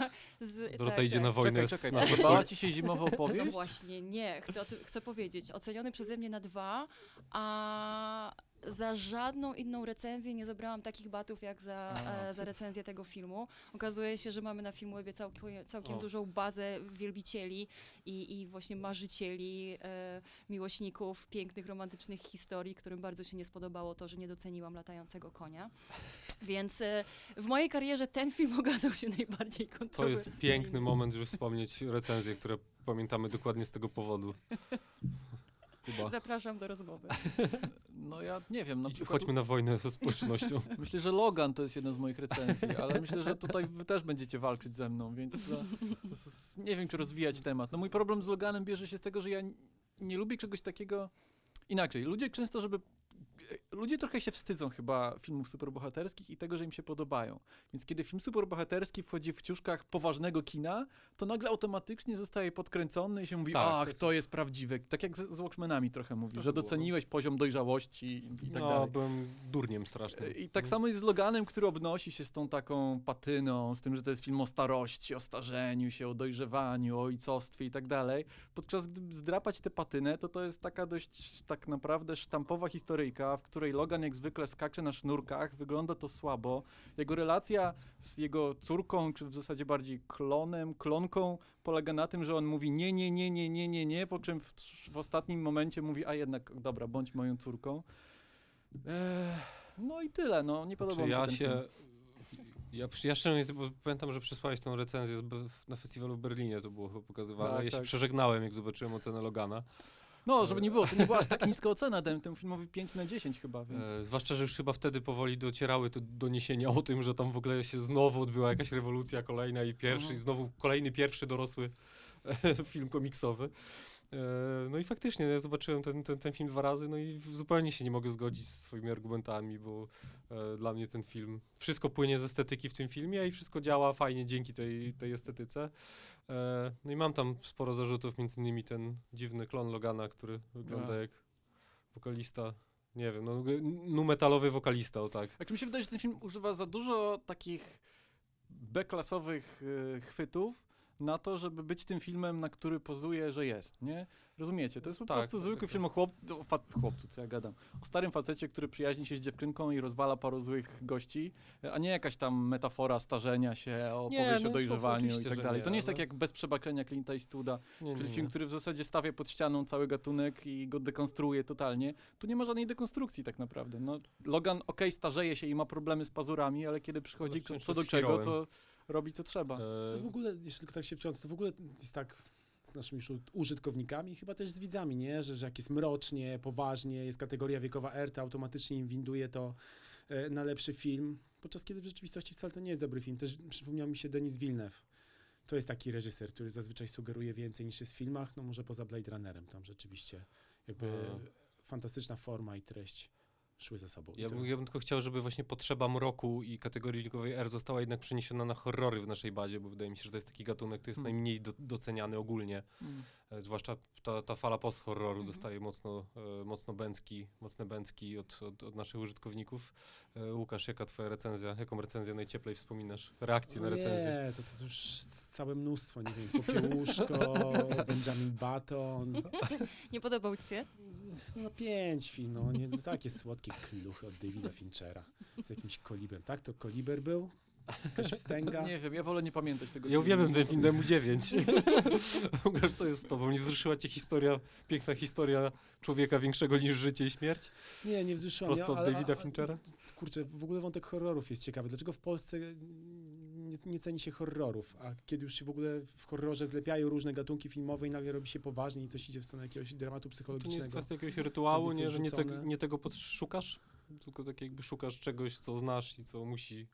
Z, Dorota tak, idzie tak. na wojnę Czekaj, z czekaj, na podobała ci się zimowa No opowieść? właśnie, nie, chcę, chcę powiedzieć. Oceniony przeze mnie na dwa, a za żadną inną recenzję nie zebrałam takich batów jak za, A. e, za recenzję tego filmu. Okazuje się, że mamy na Filmwebie całkiem, całkiem O. dużą bazę wielbicieli i, i właśnie marzycieli, e, miłośników pięknych, romantycznych historii, którym bardzo się nie spodobało to, że nie doceniłam latającego konia. Więc e, w mojej karierze ten film okazał się najbardziej To kontrowersyjny. jest piękny moment, żeby wspomnieć recenzje, które pamiętamy dokładnie z tego powodu. Kuba. Zapraszam do rozmowy. No ja nie wiem, na przykład chodźmy na wojnę ze społecznością. myślę, że Logan to jest jedna z moich recenzji, ale myślę, że tutaj wy też będziecie walczyć ze mną, więc s- nie wiem, czy rozwijać temat. No mój problem z Loganem bierze się z tego, że ja nie lubię czegoś takiego inaczej. Ludzie często, żeby ludzie trochę się wstydzą chyba filmów superbohaterskich i tego, że im się podobają. Więc kiedy film superbohaterski wchodzi w ciuszkach poważnego kina, to nagle automatycznie zostaje podkręcony i się mówi, Tak, ach, to- to jest prawdziwe. Tak jak z, z Watchmenami trochę mówi, Trochę że było, doceniłeś poziom dojrzałości i, i tak no, dalej. byłem durniem strasznym. I tak samo jest z Loganem, który obnosi się z tą taką patyną, z tym, że to jest film o starości, o starzeniu się, o dojrzewaniu, o ojcostwie i tak dalej. Podczas gdy zdrapać tę patynę, to to jest taka dość tak naprawdę sztampowa historyjka, w której Logan jak zwykle skacze na sznurkach, wygląda to słabo. Jego relacja z jego córką, czy w zasadzie bardziej klonem, klonką, polega na tym, że on mówi nie, nie, nie, nie, nie, nie, nie, po czym w, w ostatnim momencie mówi, a jednak, dobra, bądź moją córką. Eee, no i tyle, no nie podoba Czy mi się ja ten się... film. Ja, ja szczerze bo pamiętam, że przesłałeś tą recenzję na festiwalu w Berlinie, to było chyba pokazywane. Tak, ja się tak. przeżegnałem, jak zobaczyłem ocenę Logana. No, żeby nie było, to nie była aż tak niska ocena, dałem temu filmowi 5 na 10 chyba, więc... E, zwłaszcza, że już chyba wtedy powoli docierały te doniesienia o tym, że tam w ogóle się znowu odbyła jakaś rewolucja kolejna i pierwszy, Mhm. i znowu kolejny pierwszy dorosły film komiksowy. E, No i faktycznie, no ja zobaczyłem ten, ten, ten film dwa razy, no i zupełnie się nie mogę zgodzić z swoimi argumentami, bo e, dla mnie ten film, wszystko płynie z estetyki w tym filmie i wszystko działa fajnie dzięki tej, tej estetyce. E, No i mam tam sporo zarzutów, między innymi ten dziwny klon Logana, który wygląda A. jak wokalista, nie wiem, no nu metalowy wokalista, o tak. Jak mi się wydaje, że ten film używa za dużo takich B-klasowych y, chwytów na to, żeby być tym filmem, na który pozuje, że jest, nie? Rozumiecie? To jest po Tak, prostu tak, zwykły tak, film o chłop, o fa, chłopcu, co ja gadam. O starym facecie, który przyjaźni się z dziewczynką i rozwala paru złych gości, a nie jakaś tam metafora starzenia się, o Nie, powieść no, o dojrzewaniu i tak dalej. nie, To nie jest ale- tak jak Bez przebaczenia Clint'a Eastwooda, Nie, czyli nie, film, który w zasadzie stawia pod ścianą cały gatunek i go dekonstruuje totalnie. Tu nie ma żadnej dekonstrukcji tak naprawdę. No, Logan okej, starzeje się i ma problemy z pazurami, ale kiedy przychodzi co do czego, to robi co trzeba. E, To w ogóle, jeśli tylko tak się wtrącę, to w ogóle jest tak z naszymi użytkownikami, chyba też z widzami, nie? Że, że jak jest mrocznie, poważnie, jest kategoria wiekowa R, to automatycznie im winduje to e, na lepszy film, podczas kiedy w rzeczywistości wcale to nie jest dobry film. Też przypomniał mi się Denis Villeneuve. To jest taki reżyser, który zazwyczaj sugeruje więcej niż jest w filmach, no może poza Blade Runnerem, tam rzeczywiście jakby A. fantastyczna forma i treść szły ze sobą. Ja ja bym tylko chciał, żeby właśnie potrzeba mroku i kategorii likowej R została jednak przeniesiona na horrory w naszej bazie, bo wydaje mi się, że to jest taki gatunek, który jest Hmm. najmniej do, doceniany ogólnie. Mm. E, Zwłaszcza ta, ta fala post-horroru Mhm. dostaje mocno, e, mocno bęcki, mocne bęcki od, od, od naszych użytkowników. E, Łukasz, jaka twoja recenzja? Jaką recenzję najcieplej wspominasz? Reakcję na recenzję? Nie, to, to, to już całe mnóstwo, nie wiem, Popiełuszko, Benjamin Button, Nie podobał ci się? no pięć film, no nie, no takie słodkie kluchy od Davida Finchera z jakimś kolibrem, tak? To koliber był? Jakaś wstęga? Nie wiem, ja wolę nie pamiętać tego Ja uwielbiam ten film, dałem mu 9. Łukasz, to jest z tobą. Nie wzruszyła cię historia, piękna historia człowieka większego niż życie i śmierć? Nie, nie wzruszyłam. Prosto ja, od Davida Finchera? Kurczę, w ogóle wątek horrorów jest ciekawy. Dlaczego w Polsce nie, nie ceni się horrorów, a kiedy już się w ogóle w horrorze zlepiają różne gatunki filmowe i nagle robi się poważnie i coś idzie w stronę jakiegoś dramatu To nie jest psychologicznego. kwestia jakiegoś rytuału, nie, że nie, te, nie tego podszukasz, tylko tak jakby szukasz czegoś, co znasz i co musi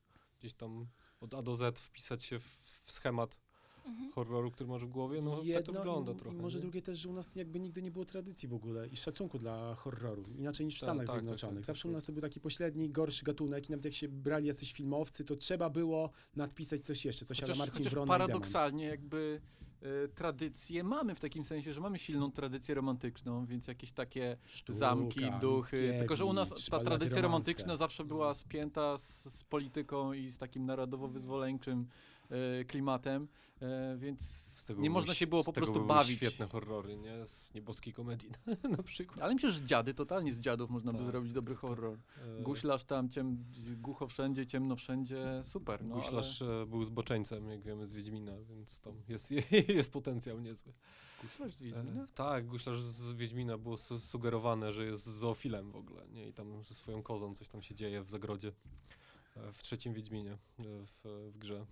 gdzieś tam od A do Z wpisać się w, w schemat Mhm. horroru, który masz w głowie. No tak to Jedno wygląda i, trochę. I może nie? drugie też, że u nas jakby nigdy nie było tradycji w ogóle i szacunku dla horroru. Inaczej niż w Tak, Stanach tak, tak, Zjednoczonych. tak, Zawsze tak, u nas to był taki pośredni, gorszy gatunek i nawet jak się brali jacyś filmowcy, to trzeba było nadpisać coś jeszcze, coś ale Chociaż, Marcin chociaż Wrona paradoksalnie jakby e, tradycje mamy w takim sensie, że mamy silną tradycję romantyczną, więc jakieś takie Sztuka, zamki, duchy. Tylko, że u nas ta tradycja romantyczna zawsze była spięta z, z polityką i z takim narodowo-wyzwoleńczym e, klimatem, e, więc Z tego nie były można się było z po tego prostu były bawić. świetne horrory, nie? Z nieboskiej komedii na przykład. Ale myślę, że dziady, totalnie z dziadów można by Tak, zrobić dobry horror. E, Guślarz tam, ciem, głucho wszędzie, ciemno wszędzie, super. No, Guślarz e, był zboczeńcem, jak wiemy, z Wiedźmina, więc tam jest, jest potencjał niezły. ale... Guślarz z Wiedźmina? E, tak, Guślarz z Wiedźmina było su- sugerowane, że jest zoofilem w ogóle, nie? I tam ze swoją kozą coś tam się dzieje w zagrodzie e, w trzecim Wiedźminie e, w, w grze.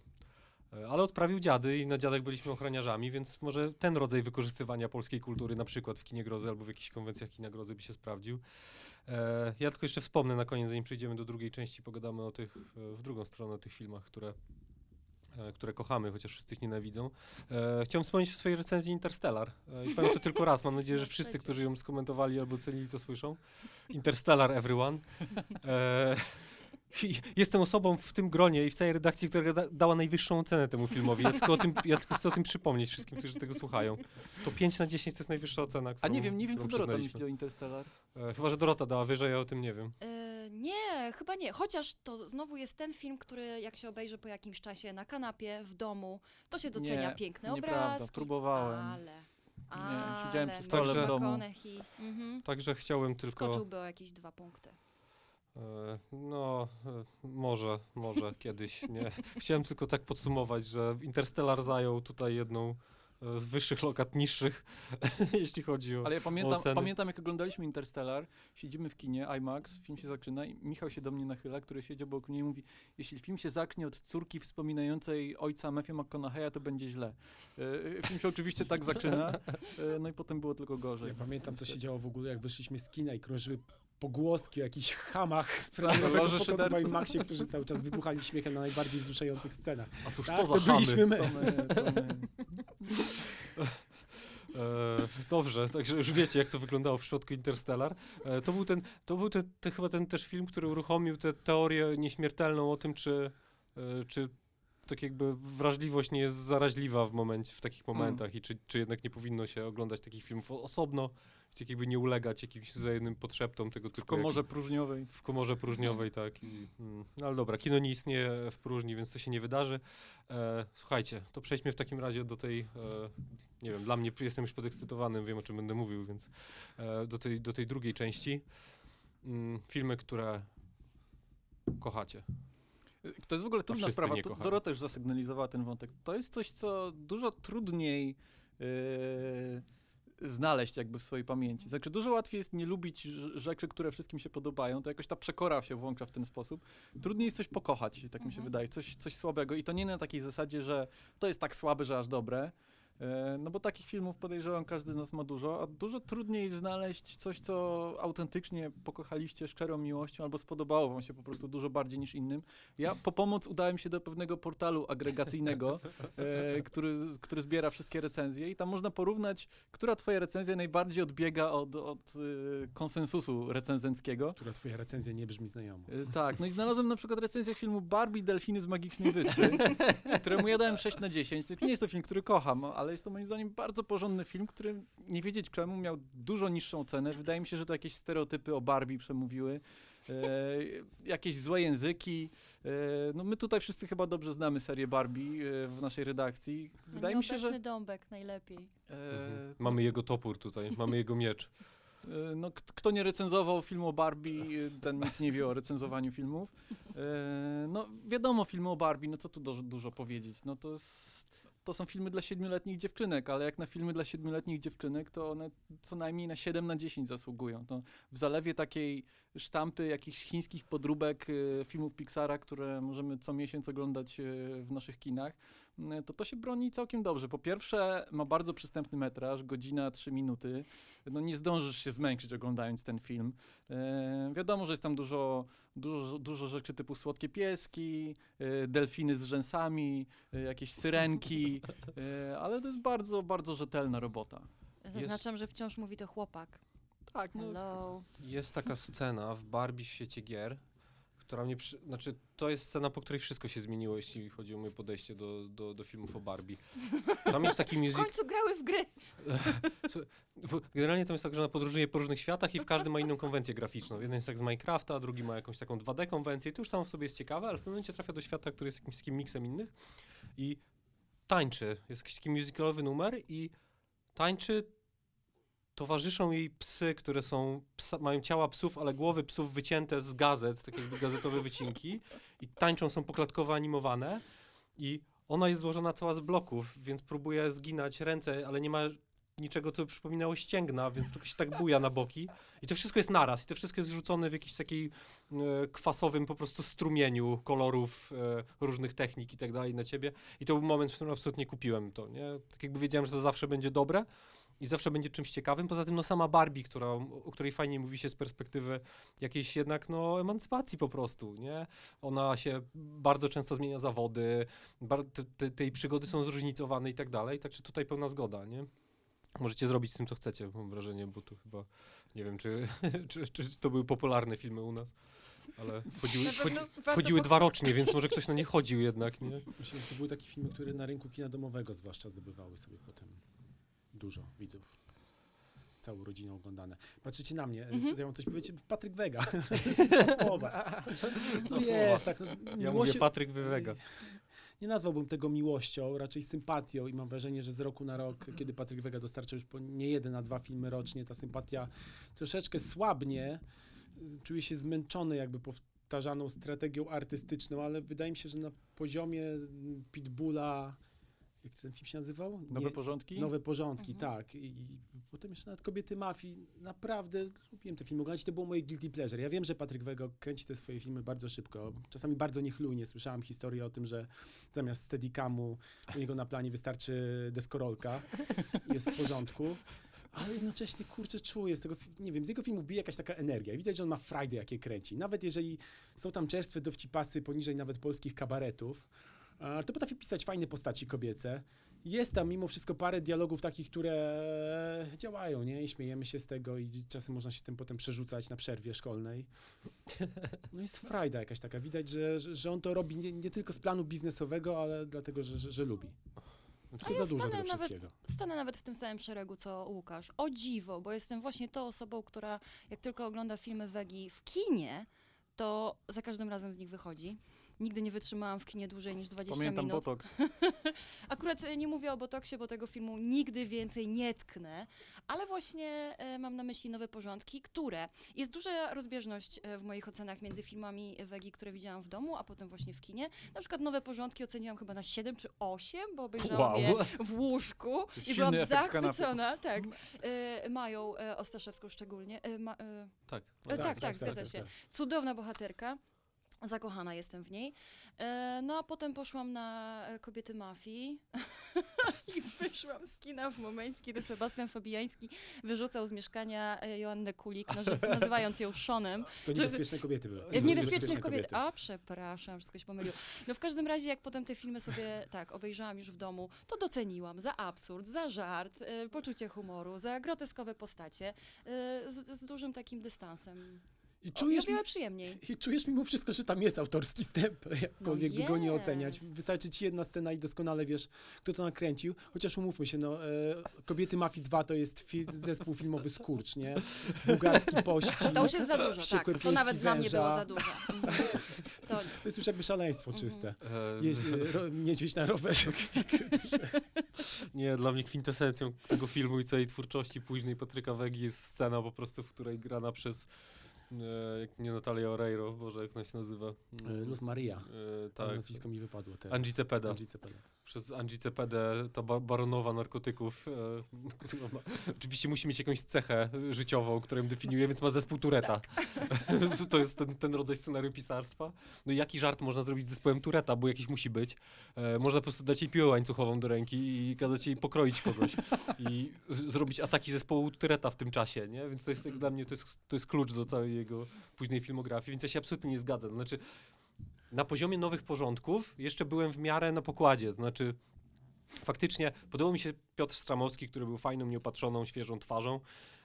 E, Ale odprawił dziady i na dziadach byliśmy ochroniarzami, więc może ten rodzaj wykorzystywania polskiej kultury, na przykład w kinie grozy albo w jakichś konwencjach kina grozy by się sprawdził. E, Ja tylko jeszcze wspomnę na koniec, zanim przejdziemy do drugiej części, pogadamy o tych, e, w drugą stronę o tych filmach, które, e, które kochamy, chociaż wszyscy ich nienawidzą. E, chciałem wspomnieć o swojej recenzji Interstellar. E, I powiem to tylko raz. Mam nadzieję, że wszyscy, którzy ją skomentowali albo cenili, to słyszą. Interstellar, everyone. E, jestem osobą w tym gronie i w całej redakcji, która da, dała najwyższą ocenę temu filmowi. Ja tylko, o tym, ja tylko chcę o tym przypomnieć wszystkim, którzy tego słuchają. To 5 na 10 to jest najwyższa ocena, A którą nie wiem, nie wiem co Dorota myśli o Interstellar. E, chyba, że Dorota dała wyżej, ja o tym nie wiem. E, nie, chyba nie. Chociaż to znowu jest ten film, który jak się obejrzy po jakimś czasie na kanapie, w domu, to się docenia Nie, piękne nieprawda, obrazki. próbowałem. Ale, ale siedziałem przy stole w domu. Mhm. Także chciałem tylko... Skoczyłby o jakieś dwa punkty. E, No, e, może, może kiedyś, nie. Chciałem tylko tak podsumować, że Interstellar zajął tutaj jedną e, z wyższych lokat niższych, jeśli chodzi o... Ale ja pamiętam, pamiętam, jak oglądaliśmy Interstellar, siedzimy w kinie, IMAX, film się zaczyna i Michał się do mnie nachyla, który siedział obok mnie i mówi, jeśli film się zacznie od córki wspominającej ojca Matthew McConaughey'a, to będzie źle. Film się oczywiście tak zaczyna, no i potem było tylko gorzej. Ja pamiętam, co się działo w ogóle, jak wyszliśmy z kina i krążyły pogłoski o jakichś hamach z pokazu w szyderców. IMAXie, którzy cały czas wybuchali śmiechem na najbardziej wzruszających scenach. A cóż Tak, to za to chamy? byliśmy my. To my, to my. E, dobrze, także już wiecie, jak to wyglądało w przypadku Interstellar. E, to był ten, to był te, te, chyba ten też film, który uruchomił tę teorię nieśmiertelną o tym, czy, e, czy tak jakby wrażliwość nie jest zaraźliwa w momencie, w takich momentach i czy, czy jednak nie powinno się oglądać takich filmów osobno, tak jakby nie ulegać jakimś wzajemnym potrzeptom tego typu. W komorze jak- próżniowej. w komorze próżniowej, tak. I, mm, no ale dobra, kino nie istnieje w próżni, więc to się nie wydarzy. E, słuchajcie, to przejdźmy w takim razie do tej, e, nie wiem, dla mnie jestem już podekscytowany, wiem o czym będę mówił, więc e, do, tej, do tej drugiej części. Mm, filmy, które kochacie. To jest w ogóle trudna sprawa. Dorota już zasygnalizowała ten wątek. To jest coś, co dużo trudniej yy, znaleźć jakby w swojej pamięci. Znaczy dużo łatwiej jest nie lubić rz- rzeczy, które wszystkim się podobają, to jakoś ta przekora się włącza w ten sposób. Trudniej jest coś pokochać, tak mi się Mhm. wydaje, coś, coś słabego i to nie na takiej zasadzie, że to jest tak słabe, że aż dobre. E, No bo takich filmów podejrzewam każdy z nas ma dużo, a dużo trudniej znaleźć coś, co autentycznie pokochaliście szczerą miłością albo spodobało wam się po prostu dużo bardziej niż innym. Ja po pomoc udałem się do pewnego portalu agregacyjnego, e, który, który zbiera wszystkie recenzje i tam można porównać, która twoja recenzja najbardziej odbiega od, od e, konsensusu recenzenckiego. Która twoja recenzja nie brzmi znajomo. E, Tak, no i znalazłem na przykład recenzję filmu Barbie Delfiny z Magicznej Wyspy, któremu ja dałem 6 na 10. To nie jest to film, który kocham, ale jest to moim zdaniem bardzo porządny film, który nie wiedzieć czemu miał dużo niższą cenę. Wydaje mi się, że to jakieś stereotypy o Barbie przemówiły. E, jakieś złe języki. E, no my tutaj wszyscy chyba dobrze znamy serię Barbie e, w naszej redakcji. Wydaje mi się, że... Dąbek najlepiej. E, Mhm. Mamy jego topór tutaj, mamy jego miecz. E, No, kto nie recenzował filmu o Barbie, ten nic nie wie o recenzowaniu filmów. No, wiadomo, filmy o Barbie, no co tu dużo, dużo powiedzieć. No to, jest, to są filmy dla siedmioletnich dziewczynek, ale jak na filmy dla siedmioletnich dziewczynek, to one co najmniej na 7 na 10 zasługują. To w zalewie takiej sztampy jakichś chińskich podróbek e, filmów Pixara, które możemy co miesiąc oglądać e, w naszych kinach, to to się broni całkiem dobrze. Po pierwsze, ma bardzo przystępny metraż, godzina 3 minuty no nie zdążysz się zmęczyć oglądając ten film. E, wiadomo, że jest tam dużo, dużo, dużo rzeczy typu słodkie pieski, e, delfiny z rzęsami, e, jakieś syrenki, e, ale to jest bardzo, bardzo rzetelna robota. Zaznaczam, że wciąż mówi to chłopak. Tak, no, Hello. Jest taka scena w Barbie w świecie gier, która mnie przy... Znaczy, to jest scena, po której wszystko się zmieniło, jeśli chodzi o moje podejście do, do, do filmów o Barbie. Tam jest taki W music... końcu grały w gry. Generalnie to jest tak, że ona podróżuje po różnych światach i w każdym ma inną konwencję graficzną. Jeden jest jak z Minecrafta, drugi ma jakąś taką 2D konwencję. I to już samo w sobie jest ciekawe, ale w pewnym momencie trafia do świata, który jest jakimś takim miksem innych i tańczy. Jest jakiś taki musicalowy numer i tańczy. Towarzyszą jej psy, które są, psa, mają ciała psów, ale głowy psów wycięte z gazet, tak jakby gazetowe wycinki i tańczą, są poklatkowo animowane i ona jest złożona cała z bloków, więc próbuje zginać ręce, ale nie ma niczego, co by przypominało ścięgna, więc tylko się tak buja na boki. I to wszystko jest naraz. I to wszystko jest zrzucone w jakiś takiej e, kwasowym po prostu strumieniu kolorów, e, różnych technik i tak dalej na ciebie. I to był moment, w którym absolutnie kupiłem to, nie? Tak jakby wiedziałem, że to zawsze będzie dobre i zawsze będzie czymś ciekawym. Poza tym, no sama Barbie, która, o której fajnie mówi się z perspektywy jakiejś jednak, no, emancypacji po prostu, nie? Ona się bardzo często zmienia zawody, bar- te, te, tej przygody są zróżnicowane i tak dalej, także tutaj pełna zgoda, nie? Możecie zrobić z tym, co chcecie, mam wrażenie, bo tu chyba, nie wiem, czy, czy, czy, czy to były popularne filmy u nas, ale warto wchodziły po- dwa rocznie, więc może ktoś na nie chodził jednak, nie? Myślę, że to były takie filmy, które na rynku kina domowego zwłaszcza zdobywały sobie potem dużo widzów. Całą rodziną oglądane. Patrzycie na mnie, Mhm. ja mam coś powiedzieć. Patryk Wega. słowa. No Dwa jest, tak. No, Ja miłości- mówię Patryk Wywega. Nie nazwałbym tego miłością, raczej sympatią i mam wrażenie, że z roku na rok, kiedy Patryk Wega dostarcza już po nie jeden, a dwa filmy rocznie, ta sympatia troszeczkę słabnie. Czuję się zmęczony jakby powtarzaną strategią artystyczną, ale wydaje mi się, że na poziomie Pitbulla jak ten film się nazywał? Nowe Nie- porządki? Nowe porządki, Mhm. tak. I, I potem jeszcze nawet Kobiety Mafii. Naprawdę lubiłem te filmy oglądać. To było moje guilty pleasure. Ja wiem, że Patryk Wego kręci te swoje filmy bardzo szybko. Czasami bardzo niechlujnie. Słyszałam historię o tym, że zamiast steadicamu u niego na planie wystarczy deskorolka. Jest w porządku. Ale jednocześnie, kurczę, czuję z tego, nie wiem, z jego filmów bije jakaś taka energia. Widać, że on ma frajdę, jakie kręci. Nawet jeżeli są tam czerstwe dowcipasy poniżej nawet polskich kabaretów, to potrafi pisać fajne postaci kobiece. Jest tam mimo wszystko parę dialogów takich, które działają, nie? I śmiejemy się z tego i czasem można się tym potem przerzucać na przerwie szkolnej. No jest frajda jakaś taka. Widać, że, że, on to robi nie, nie tylko z planu biznesowego, ale dlatego, że, że, że lubi. A To ja za dużo stanę nawet, stanę nawet w tym samym szeregu, co Łukasz. O dziwo, bo jestem właśnie tą osobą, która jak tylko ogląda filmy Wegi w kinie, to za każdym razem z nich wychodzi. Nigdy nie wytrzymałam w kinie dłużej niż 20 Pamiętam minut. Botox. Akurat e, nie mówię o Botoksie, bo tego filmu nigdy więcej nie tknę, ale właśnie e, mam na myśli nowe porządki, które jest duża rozbieżność e, w moich ocenach między filmami Wegi, które widziałam w domu, a potem właśnie w kinie. Na przykład nowe porządki oceniłam chyba na 7 czy 8, bo obejrzałam Wow. je w łóżku i byłam zachwycona. Tak. E, Mają e, Ostaszewską szczególnie. E, ma, e, Tak. E, tak, tak, zgadza się. tak. Cudowna bohaterka. Zakochana jestem w niej. E, no a potem poszłam na e, Kobiety Mafii i wyszłam z kina w momencie, kiedy Sebastian Fabiański wyrzucał z mieszkania e, Joannę Kulik, nazy- nazywając ją Szonem. To niebezpieczne kobiety były. E, W Niebezpiecznych kobiet. A, przepraszam, wszystko się pomyliło. No w każdym razie, jak potem te filmy sobie tak obejrzałam już w domu, to doceniłam za absurd, za żart, e, poczucie humoru, za groteskowe postacie, e, z, z dużym takim dystansem. I O, czujesz, o wiele przyjemniej. I czujesz mimo wszystko, że tam jest autorski step, jakkolwiek No by go nie oceniać. Wystarczy ci jedna scena i doskonale wiesz, kto to nakręcił. Chociaż umówmy się, no, e, Kobiety Mafii 2 to jest fi zespół filmowy Skurcz, nie? Bułgarski pościg. To już jest za dużo, tak. To nawet pięści dla mnie węża. było za dużo. Mhm. To, To jest już jakby szaleństwo Mhm. czyste. E, ro, niedźwiedź na rowerze. Nie, dla mnie kwintesencją tego filmu i całej twórczości późnej Patryka Wegi jest scena po prostu, w której grana przez jak nie Natalia Oreiro, Boże, jak ona się nazywa? E, Luz Maria. E, Tak. tak. Nazwisko mi wypadło teraz. Angie Cepeda. Angie Cepeda. Przez Angie Cepedę, ta ba baronowa narkotyków. E, która ma, oczywiście musi mieć jakąś cechę życiową, którą definiuje, więc ma zespół Tureta. to jest ten, ten rodzaj scenariopisarstwa. No i jaki żart można zrobić z zespołem Tureta, bo jakiś musi być. E, można po prostu dać jej piłę łańcuchową do ręki i kazać jej pokroić kogoś. I z- zrobić ataki zespołu Tureta w tym czasie, nie? Więc to jest jak dla mnie, to jest, to jest klucz do całej jego późnej filmografii, więc ja się absolutnie nie zgadzam. Znaczy, na poziomie nowych porządków jeszcze byłem w miarę na pokładzie. To znaczy, faktycznie podobał mi się Piotr Stramowski, który był fajną, nieopatrzoną, świeżą twarzą.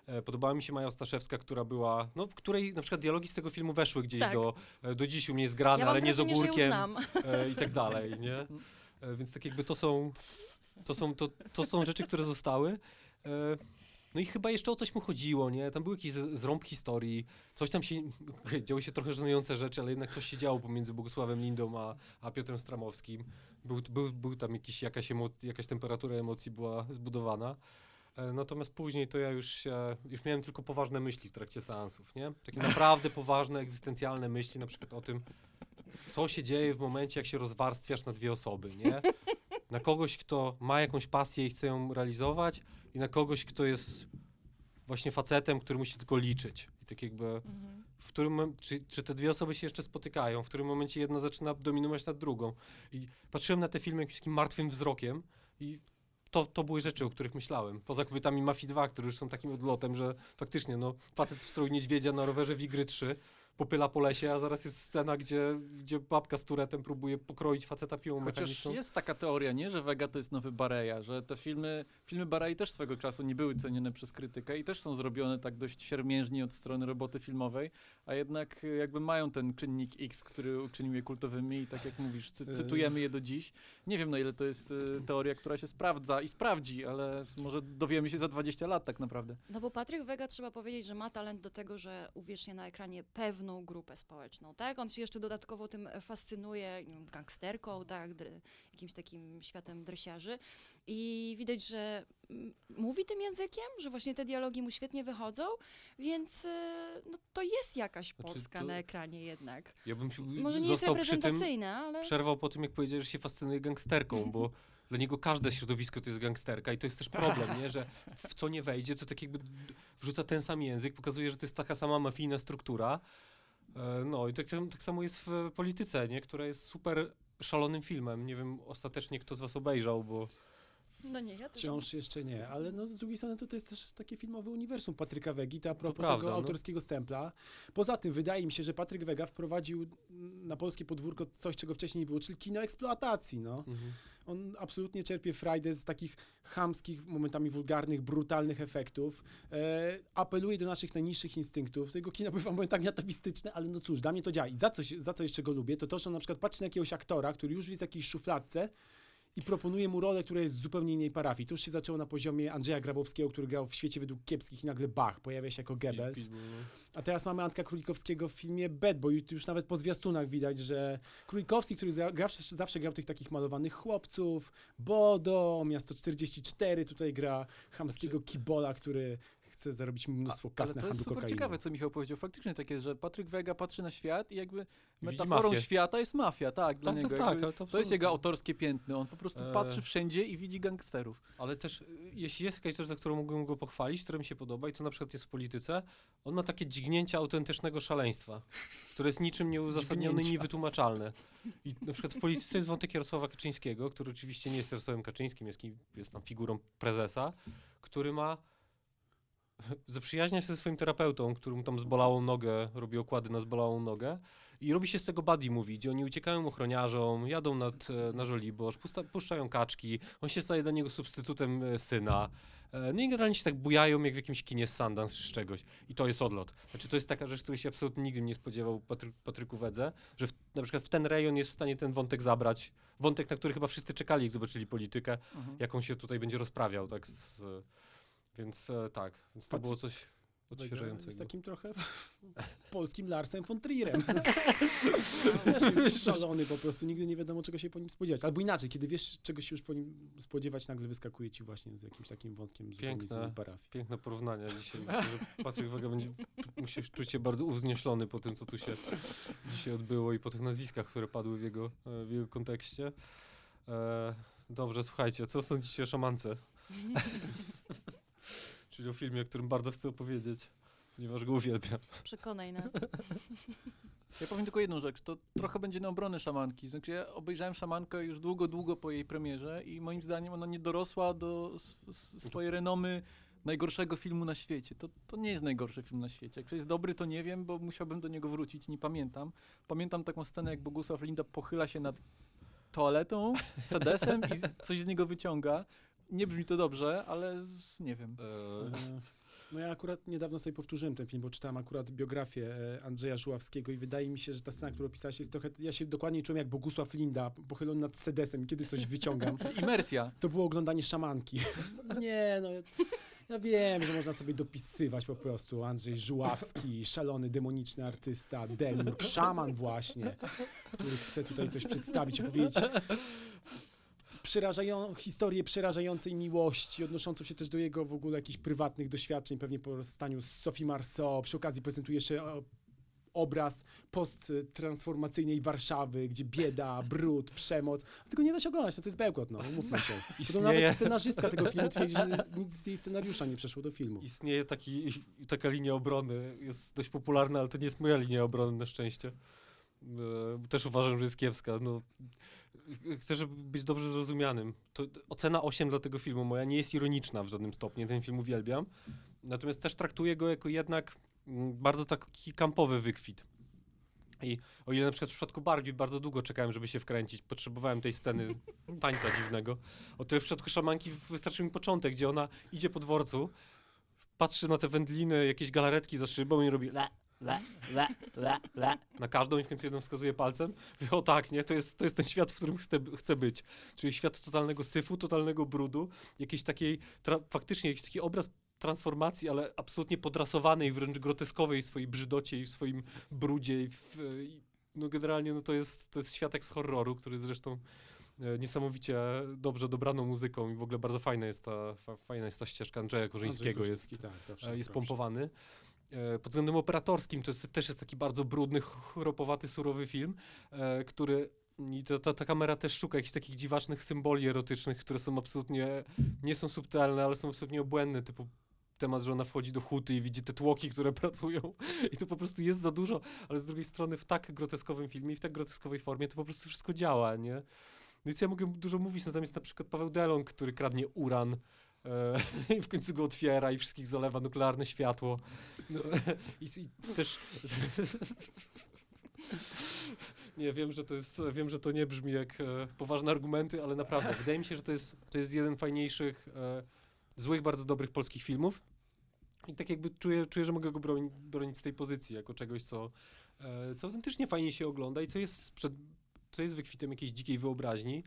E, Podobała mi się Maja Ostaszewska, która była, no w której na przykład dialogi z tego filmu weszły gdzieś Tak. do, e, do dziś u mnie zgrane, ja ale nie z ogórkiem e, i tak dalej, nie? Więc tak jakby to są, to są, to, to są rzeczy, które zostały. No i chyba jeszcze o coś mu chodziło, nie? Tam był jakiś zrąb historii, coś tam się, działy się trochę żenujące rzeczy, ale jednak coś się działo pomiędzy Bogusławem Lindą a, a Piotrem Stramowskim. Był, był, był tam jakiś, jakaś, emo, jakaś temperatura emocji była zbudowana. E, Natomiast później to ja już już miałem tylko poważne myśli w trakcie seansów, nie? Takie naprawdę poważne, egzystencjalne myśli, na przykład o tym, co się dzieje w momencie, jak się rozwarstwiasz na dwie osoby, nie? Na kogoś, kto ma jakąś pasję i chce ją realizować i na kogoś, kto jest właśnie facetem, który musi tylko liczyć. I tak jakby, Mhm. w którym, czy, czy te dwie osoby się jeszcze spotykają, w którym momencie jedna zaczyna dominować nad drugą. I patrzyłem na te filmy jakimś takim martwym wzrokiem i to, to były rzeczy, o których myślałem. Poza kobietami Mafii 2, które już są takim odlotem, że faktycznie, no, facet w stroju niedźwiedzia na rowerze w Igry 3 popyla po lesie, a zaraz jest scena, gdzie, gdzie babka z turetem próbuje pokroić faceta piłą Chociaż mechaniczną. jest taka teoria, nie, że Vega to jest nowy Bareja, że te filmy, filmy Barei też swego czasu nie były cenione przez krytykę i też są zrobione tak dość siermiężnie od strony roboty filmowej, a jednak jakby mają ten czynnik X, który uczynił je kultowymi i tak jak mówisz, cy Y. cytujemy je do dziś. Nie wiem na ile to jest y, teoria, która się sprawdza i sprawdzi, ale może dowiemy się za 20 lat tak naprawdę. No bo Patryk Wega trzeba powiedzieć, że ma talent do tego, że uwiecznia na ekranie grupę społeczną, tak? On się jeszcze dodatkowo tym fascynuje nie wiem, gangsterką, tak? Jakimś takim światem dresiarzy i widać, że mówi tym językiem, że właśnie te dialogi mu świetnie wychodzą, więc e, no, to jest jakaś Znaczy, Polska to- na ekranie jednak. Ja bym się- Może nie jest reprezentacyjna, ale... przerwał po tym, jak powiedziałeś, że się fascynuje gangsterką, bo Dla niego każde środowisko to jest gangsterka i to jest też problem, nie? że w co nie wejdzie, to tak jakby wrzuca ten sam język, pokazuje, że to jest taka sama mafijna struktura. E, No i tak, tak samo jest w polityce, nie? która jest super szalonym filmem. Nie wiem ostatecznie, kto z was obejrzał, bo No nie, ja też. Wciąż jeszcze nie, ale no, z drugiej strony to, to jest też takie filmowe uniwersum Patryka Wegi, a propos prawda, tego no. autorskiego stempla. Poza tym wydaje mi się, że Patryk Wega wprowadził na polskie podwórko coś, czego wcześniej nie było, czyli kino eksploatacji. No. mhm. On absolutnie czerpie frajdę z takich chamskich, momentami wulgarnych, brutalnych efektów. E, apeluje do naszych najniższych instynktów. Tego kino bywa momentami atawistyczne, ale no cóż, dla mnie to działa. I za, coś, za co jeszcze go lubię, to to, że on na przykład patrzy na jakiegoś aktora, który już jest w jakiejś szufladce i proponuje mu rolę, która jest z zupełnie innej parafii. To już się zaczęło na poziomie Andrzeja Grabowskiego, który grał w świecie według kiepskich i nagle Bach, pojawia się jako Goebbels. No. A teraz mamy Antka Królikowskiego w filmie Bad Boy. Już nawet po zwiastunach widać, że Królikowski, który za- gra, zawsze grał tych takich malowanych chłopców, Bodo, Miasto 44, tutaj gra chamskiego kibola, który chce zarobić mnóstwo Znaczy- Ale kas na to jest handlu super kokainą. ciekawe, co Michał powiedział. Faktycznie tak jest, że Patryk Wega patrzy na świat i jakby metaforą świata jest mafia, tak, dla Tak, niego. tak, tak, to to jest jego autorskie piętno. On po prostu Eee. patrzy wszędzie i widzi gangsterów. Ale też, y, jeśli jest jakaś rzecz, za którą mógłbym go pochwalić, która mi się podoba, i to na przykład jest w polityce, on ma takie dźgnięcia autentycznego szaleństwa, które jest niczym nieuzasadnione, Dźgnięcia. niewytłumaczalne. I na przykład w polityce jest wątek Jarosława Kaczyńskiego, który oczywiście nie jest Jarosławem Kaczyńskim, jest, kim- jest tam figurą prezesa, który ma zaprzyjaźnia się ze swoim terapeutą, którym tam zbolałą nogę, robi okłady na zbolałą nogę i robi się z tego buddy movie, gdzie oni uciekają ochroniarzom, jadą nad, e, na Żoliborz, pusta, puszczają kaczki, on się staje dla niego substytutem e, syna. E, No i generalnie się tak bujają jak w jakimś kinie z Sundance czy z czegoś. I to jest odlot. Znaczy to jest taka rzecz, której się absolutnie nigdy nie spodziewał Patry Patryku Wedze, że w, na przykład w ten rejon jest w stanie ten wątek zabrać. Wątek, na który chyba wszyscy czekali, jak zobaczyli politykę, Mhm. jak on się tutaj będzie rozprawiał, tak z, Więc e, tak, więc to Patryk było coś odświeżającego. Jest takim trochę polskim Larsem von Trierem. Jest szalony po prostu, nigdy nie wiadomo czego się po nim spodziewać. Albo inaczej, kiedy wiesz czego się już po nim spodziewać, nagle wyskakuje ci właśnie z jakimś takim wątkiem z Piękne. innej parafii. Piękne porównania dzisiaj. Myślę, Patryk Wega będzie musi czuć się bardzo uwznieślony po tym, co tu się dzisiaj odbyło i po tych nazwiskach, które padły w jego, e, w jego kontekście. E, dobrze, słuchajcie, co sądzicie o szamance? Czyli o filmie, o którym bardzo chcę opowiedzieć, ponieważ go uwielbiam. Przekonaj nas. Ja powiem tylko jedną rzecz, to trochę będzie na obronę szamanki. Znaczy ja obejrzałem szamankę już długo, długo po jej premierze i moim zdaniem ona nie dorosła do swojej renomy najgorszego filmu na świecie. To, to nie jest najgorszy film na świecie. Jak jest dobry, to nie wiem, bo musiałbym do niego wrócić, nie pamiętam. Pamiętam taką scenę, jak Bogusław Linda pochyla się nad toaletą, sedesem i coś z niego wyciąga. Nie brzmi to dobrze, ale z, nie wiem. E, No ja akurat niedawno sobie powtórzyłem ten film, bo czytałem akurat biografię e, Andrzeja Żuławskiego i wydaje mi się, że ta scena, którą opisałeś jest trochę, ja się dokładnie czułem jak Bogusław Linda, pochylony nad sedesem i kiedy coś wyciągam, Imersja. to było oglądanie szamanki. Nie, no ja, wiem, że można sobie dopisywać po prostu Andrzej Żuławski, szalony, demoniczny artysta, demik, szaman właśnie, który chce tutaj coś przedstawić, opowiedzieć przerażają, historię przerażającej miłości, odnoszącą się też do jego w ogóle jakichś prywatnych doświadczeń, pewnie po rozstaniu z Sophie Marceau. Przy okazji prezentuje jeszcze e, obraz posttransformacyjnej Warszawy, gdzie bieda, brud, przemoc. Tylko nie da się oglądać, no to jest bełkot, no, umówmy się. To Istnieje- nawet scenarzystka tego filmu twierdzi, że nic z jej scenariusza nie przeszło do filmu. Istnieje taki, taka linia obrony, jest dość popularna, ale to nie jest moja linia obrony na szczęście. E, Też uważam, że jest kiepska. No, chcę, żeby być dobrze zrozumianym. To ocena 8 dla tego filmu moja nie jest ironiczna w żadnym stopniu. Ten film uwielbiam. Natomiast też traktuję go jako jednak mm, bardzo taki kampowy wykwit. I o ile na przykład w przypadku Barbie bardzo długo czekałem, żeby się wkręcić, potrzebowałem tej sceny tańca dziwnego, o tyle w przypadku szamanki wystarczy mi początek, gdzie ona idzie po dworcu, patrzy na te wędliny, jakieś galaretki za szybą i robi le, le, le, le, le. Na każdą i w końcu jeden wskazuje palcem. Mówię, o tak, nie, to jest, to jest ten świat, w którym chcę, chcę być. Czyli świat totalnego syfu, totalnego brudu, jakiejś takiej, tra- faktycznie jakiś taki obraz transformacji, ale absolutnie podrasowanej, wręcz groteskowej w swojej brzydocie i w swoim brudzie. I w, i, no generalnie no to, jest, to jest światek z horroru, który zresztą e, niesamowicie dobrze dobraną muzyką i w ogóle bardzo fajna jest ta, fa, fajna jest ta ścieżka Andrzeja Korzyńskiego, Andrzej jest, Korzyński, tak, zawsze e, jest pompowany. Pod względem operatorskim to jest, też jest taki bardzo brudny, chropowaty, surowy film, e, który I to, ta, ta kamera też szuka jakichś takich dziwacznych symboli erotycznych, które są absolutnie, nie są subtelne, ale są absolutnie obłędne, typu temat, że ona wchodzi do huty i widzi te tłoki, które pracują i to po prostu jest za dużo, ale z drugiej strony w tak groteskowym filmie i w tak groteskowej formie to po prostu wszystko działa, nie? No Więc ja mogę dużo mówić, natomiast na przykład Paweł Delon, który kradnie uran e, i w końcu go otwiera i wszystkich zalewa nuklearne światło. No, i, I też... Nie, wiem, że to jest, wiem, że to nie brzmi jak e, poważne argumenty, ale naprawdę, wydaje mi się, że to jest, to jest jeden z fajniejszych, e, złych, bardzo dobrych polskich filmów. I tak jakby czuję, czuję że mogę go broni, bronić z tej pozycji, jako czegoś, co, e, co autentycznie fajnie się ogląda i co jest, przed, co jest wykwitem jakiejś dzikiej wyobraźni.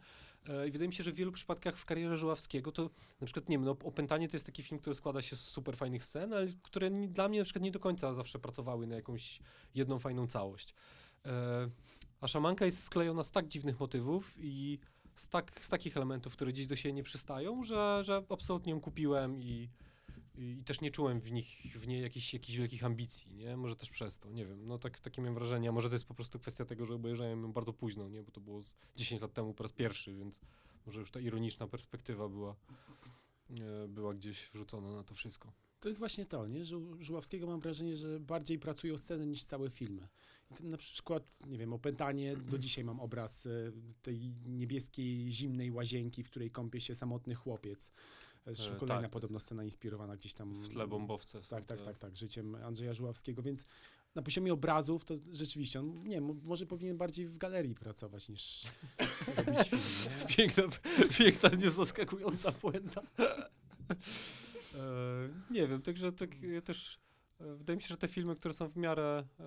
E, I wydaje mi się, że w wielu przypadkach w karierze Żuławskiego to na przykład, nie wiem, no, Opętanie to jest taki film, który składa się z super fajnych scen, ale które nie, dla mnie na przykład nie do końca zawsze pracowały na jakąś jedną fajną całość. E, a Szamanka jest sklejona z tak dziwnych motywów i z, tak, z takich elementów, które dziś do siebie nie przystają, że, że absolutnie ją kupiłem i, i, też nie czułem w nich, w niej jakichś, jakichś wielkich ambicji, nie? Może też przez to, nie wiem, no tak, takie miałem wrażenie, a może to jest po prostu kwestia tego, że obejrzałem ją bardzo późno, nie? Bo to było z 10 lat temu po raz pierwszy, więc może już ta ironiczna perspektywa była, e, była gdzieś wrzucona na to wszystko. To jest właśnie to, nie? że u Żuławskiego mam wrażenie, że bardziej pracują sceny niż całe filmy. I na przykład, nie wiem, Opętanie, do dzisiaj mam obraz e, tej niebieskiej, zimnej łazienki, w której kąpie się samotny chłopiec. Zresztą E, kolejna tak. podobno scena inspirowana gdzieś tam. W tle bombowce. Tak, tak, tak, tak, życiem Andrzeja Żuławskiego, więc na poziomie obrazów to rzeczywiście, on, nie może powinien bardziej w galerii pracować niż robić film, nie? Piękna, piękna, niezaskakująca puenta. e, nie wiem, także tak ja też e, wydaje mi się, że te filmy, które są w miarę e,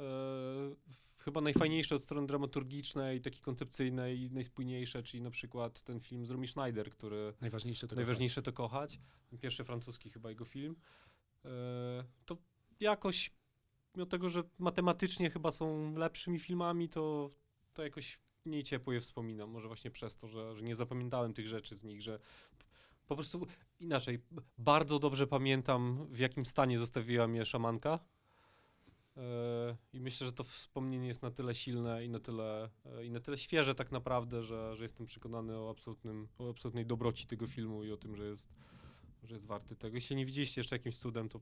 w, chyba najfajniejsze od strony dramaturgicznej, takiej koncepcyjnej i najspójniejsze, czyli na przykład ten film z Romy Schneider, który Najważniejsze to najważniejsze to kochać, pierwszy francuski chyba jego film, e, to jakoś mimo tego, że matematycznie chyba są lepszymi filmami, to, to jakoś mniej ciepło je wspominam. Może właśnie przez to, że, że nie zapamiętałem tych rzeczy z nich, że po prostu inaczej, bardzo dobrze pamiętam, w jakim stanie zostawiła mnie szamanka. E, I myślę, że to wspomnienie jest na tyle silne i na tyle, e, i na tyle świeże tak naprawdę, że, że jestem przekonany o, absolutnym, o absolutnej dobroci tego filmu i o tym, że jest, że jest warty tego. Jeśli nie widzieliście jeszcze jakimś cudem, to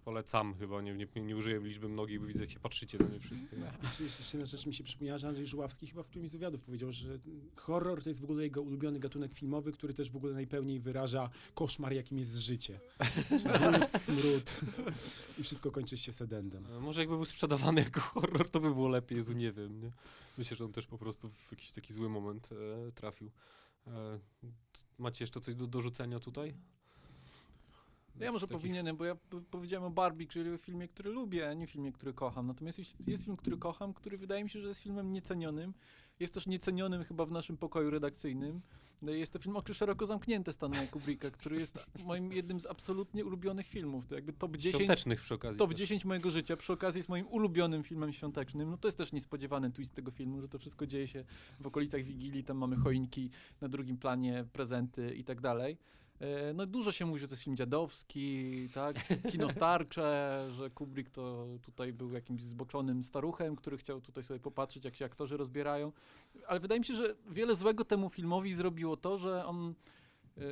polecam chyba, nie, nie, nie użyję liczby mnogiej, bo widzę, jak się patrzycie na nie wszyscy. Jeszcze, jeszcze jeszcze jedna rzecz mi się przypomniała, że Andrzej Żuławski chyba w którymś z wywiadów powiedział, że horror to jest w ogóle jego ulubiony gatunek filmowy, który też w ogóle najpełniej wyraża koszmar, jakim jest życie. Brud, smród i wszystko kończy się sedendem. E, Może jakby był sprzedawany jako horror, to by było lepiej, Jezu, nie wiem, nie? Myślę, że on też po prostu w jakiś taki zły moment e, trafił. E, macie jeszcze coś do dorzucenia tutaj? Ja może Takich- powinienem, bo ja powiedziałem o Barbie, czyli o filmie, który lubię, a nie filmie, który kocham. Natomiast jest, jest film, który kocham, który wydaje mi się, że jest filmem niecenionym. Jest też niecenionym chyba w naszym pokoju redakcyjnym. No Jest to film Oczy szeroko zamknięte Stanleya Kubricka, który jest moim jednym z absolutnie ulubionych filmów. To jakby top 10 Świątecznych przy okazji. Top też. 10 mojego życia, przy okazji jest moim ulubionym filmem świątecznym. No to jest też niespodziewany twist tego filmu, że to wszystko dzieje się w okolicach Wigilii, tam mamy choinki, na drugim planie prezenty i tak dalej. E, No dużo się mówi, że to jest film dziadowski, tak, kino starcze, że Kubrick to tutaj był jakimś zboczonym staruchem, który chciał tutaj sobie popatrzeć, jak się aktorzy rozbierają. Ale wydaje mi się, że wiele złego temu filmowi zrobiło to, że on e,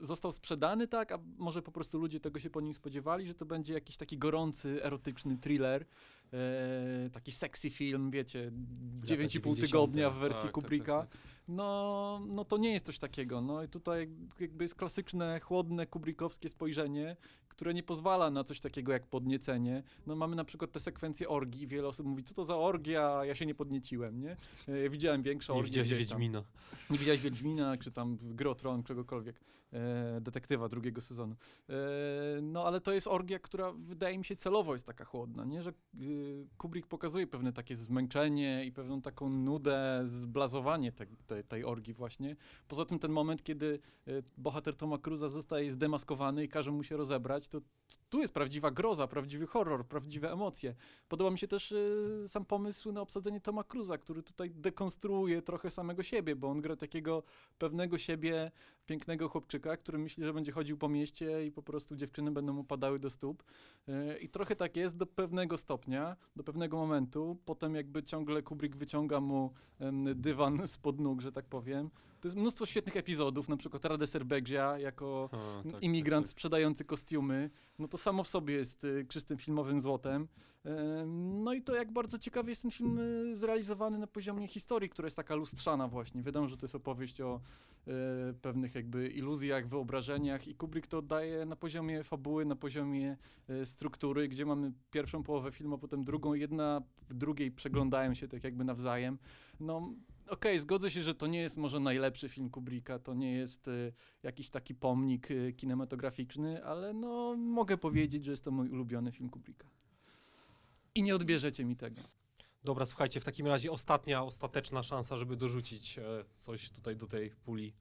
został sprzedany, tak, a może po prostu ludzie tego się po nim spodziewali, że to będzie jakiś taki gorący, erotyczny thriller, e, taki sexy film, wiecie, 9,5 90. tygodnia w Tak, wersji tak, Kubricka. tak, tak. No, no to nie jest coś takiego. No i tutaj jakby jest klasyczne, chłodne, kubrikowskie spojrzenie, które nie pozwala na coś takiego jak podniecenie. No mamy na przykład te sekwencje orgii. Wiele osób mówi, co to za orgia, ja się nie podnieciłem, nie? E, Ja widziałem większe Nie orgie widziałeś. Wiedźmina. Nie widziałeś Wiedźmina, czy tam w Gry o Tron, czegokolwiek. E, detektywa drugiego sezonu. E, no ale to jest orgia, która wydaje mi się celowo jest taka chłodna, nie? Że y, Kubrick pokazuje pewne takie zmęczenie i pewną taką nudę, zblazowanie te, te, tej orgii właśnie. Poza tym ten moment, kiedy y, bohater Toma Cruza zostaje zdemaskowany i każe mu się rozebrać, to tu jest prawdziwa groza, prawdziwy horror, prawdziwe emocje. Podoba mi się też y, sam pomysł na obsadzenie Toma Cruza, który tutaj dekonstruuje trochę samego siebie, bo on gra takiego pewnego siebie, pięknego chłopczyka, który myśli, że będzie chodził po mieście i po prostu dziewczyny będą mu padały do stóp. E, I trochę tak jest do pewnego stopnia, do pewnego momentu. Potem jakby ciągle Kubrick wyciąga mu em, dywan spod nóg, że tak powiem. To jest mnóstwo świetnych epizodów, na przykład Rade Serbegzia jako A, tak, imigrant tak, tak. sprzedający kostiumy. No to samo w sobie jest y, czystym filmowym złotem. Em, No i to jak bardzo ciekawie jest ten film y, zrealizowany na poziomie historii, która jest taka lustrzana właśnie. Wiadomo, że to jest opowieść o e, pewnych jakby iluzjach, wyobrażeniach i Kubrick to oddaje na poziomie fabuły, na poziomie e, struktury, gdzie mamy pierwszą połowę filmu, a potem drugą. Jedna w drugiej przeglądają się tak jakby nawzajem. No okej, zgodzę się, że to nie jest może najlepszy film Kubricka, to nie jest e, jakiś taki pomnik e, kinematograficzny, ale no mogę powiedzieć, że jest to mój ulubiony film Kubricka. I nie odbierzecie mi tego. Dobra, słuchajcie, w takim razie ostatnia, ostateczna szansa, żeby dorzucić e, coś tutaj do tej puli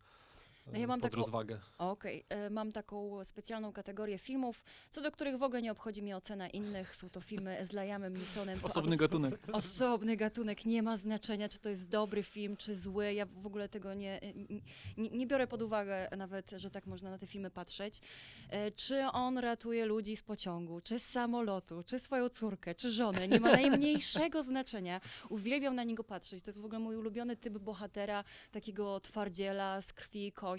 No ja mam pod taką- rozwagę. Okej, e, mam taką specjalną kategorię filmów, co do których w ogóle nie obchodzi mnie ocena innych. Są to filmy z Liamem Neesonem. Osobny gatunek. Osobny gatunek, nie ma znaczenia, czy to jest dobry film, czy zły. Ja w ogóle tego nie, nie, nie biorę pod uwagę nawet, że tak można na te filmy patrzeć. E, Czy on ratuje ludzi z pociągu, czy z samolotu, czy swoją córkę, czy żonę, nie ma najmniejszego znaczenia. Uwielbiam na niego patrzeć. To jest w ogóle mój ulubiony typ bohatera, takiego twardziela z krwi i kości,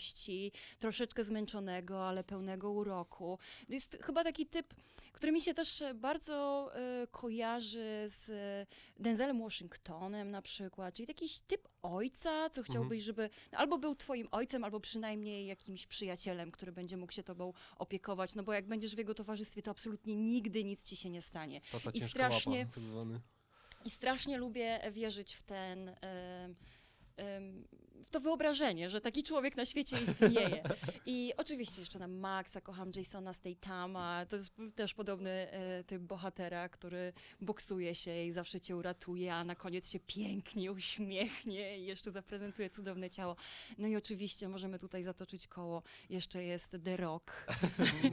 troszeczkę zmęczonego, ale pełnego uroku. To jest chyba taki typ, który mi się też bardzo e, kojarzy z Denzelem Washingtonem na przykład, czyli jakiś typ ojca, co chciałbyś, żeby albo był twoim ojcem, albo przynajmniej jakimś przyjacielem, który będzie mógł się tobą opiekować, no bo jak będziesz w jego towarzystwie, to absolutnie nigdy nic ci się nie stanie. Tata I strasznie- łapa, tak. I strasznie lubię wierzyć w ten. em, w to wyobrażenie, że taki człowiek na świecie istnieje. I oczywiście jeszcze na Maxa, kocham Jasona Statama, to jest też podobny e, typ bohatera, który boksuje się i zawsze cię uratuje, a na koniec się pięknie uśmiechnie i jeszcze zaprezentuje cudowne ciało. No i oczywiście możemy tutaj zatoczyć koło, jeszcze jest The Rock.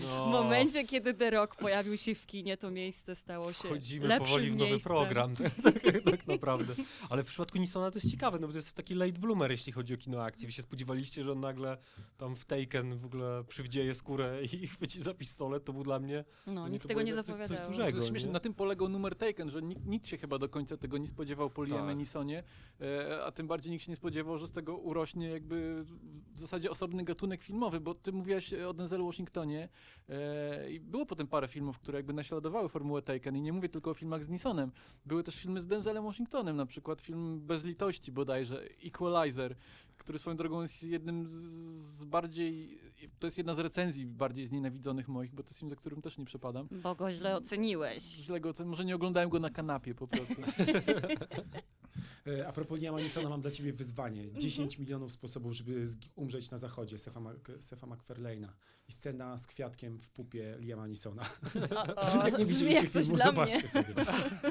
No, W momencie, kiedy The Rock pojawił się w kinie, to miejsce stało się Wchodzimy lepszym powoli w nowy miejscem. program, tak, tak, tak naprawdę. Ale w przypadku Nisona to jest ciekawe, no bo to jest taki late bloomer, jeśli chodzi o kino akcji. Wy się spodziewaliście, że on nagle tam w Taken w ogóle przywdzieje skórę i chwyci za pistolet, to był dla mnie... No, nic tego nie coś- zapowiadało. dużego. To jest śmieszne, nie? na tym polegał numer Taken, że nikt, nikt się chyba do końca tego nie spodziewał po Liamie Tak. Neesonie, e, a tym bardziej nikt się nie spodziewał, że z tego urośnie jakby w zasadzie osobny gatunek filmowy, bo ty mówiłaś o Denzelu Washingtonie e, i było potem parę filmów, które jakby naśladowały formułę Taken i nie mówię tylko o filmach z Neesonem. Były też filmy z Denzelem Washingtonem, na przykład film Bez litości bodajże, Equalizer, który swoją drogą jest jednym z, z bardziej, to jest jedna z recenzji bardziej znienawidzonych moich, bo to jest film, za którym też nie przepadam. Bo go źle oceniłeś. Źle go ocen- może nie oglądałem go na kanapie po prostu. E, A propos Liama Neesona, mam dla ciebie wyzwanie. 10 milionów sposobów, żeby umrzeć na zachodzie Sefa, Mac- Sefa McFarlane'a. I scena z kwiatkiem w pupie Liama Neesona. O, Jak nie widzieliście filmu, dla zobaczcie mnie. sobie.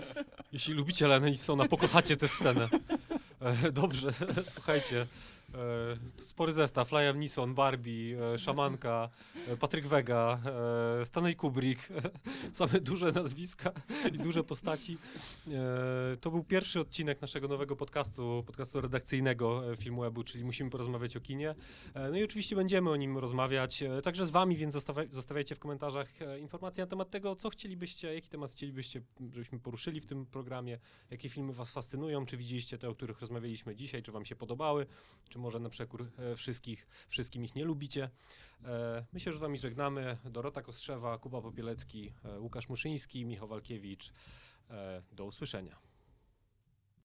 Jeśli lubicie Lena Nisona, pokochacie tę scenę. E, dobrze, słuchajcie. E, spory zestaw. Liam Neeson, Barbie, e, Szamanka, e, Patryk Wega, Stanley Kubrick. Same duże nazwiska i duże postaci. To był pierwszy odcinek naszego nowego podcastu, podcastu redakcyjnego e, Filmwebu, czyli musimy porozmawiać o kinie. No i oczywiście będziemy o nim rozmawiać, także z wami, więc zostawia, zostawiajcie w komentarzach informacje na temat tego, co chcielibyście, jaki temat chcielibyście, żebyśmy poruszyli w tym programie, jakie filmy was fascynują, czy widzieliście te, o których rozmawialiśmy dzisiaj, czy wam się podobały, czy może na przekór e, wszystkich, wszystkim ich nie lubicie. E, my się z wami żegnamy. Dorota Kostrzewa, Kuba Popielecki, e, Łukasz Muszyński, Michał Walkiewicz. Do usłyszenia.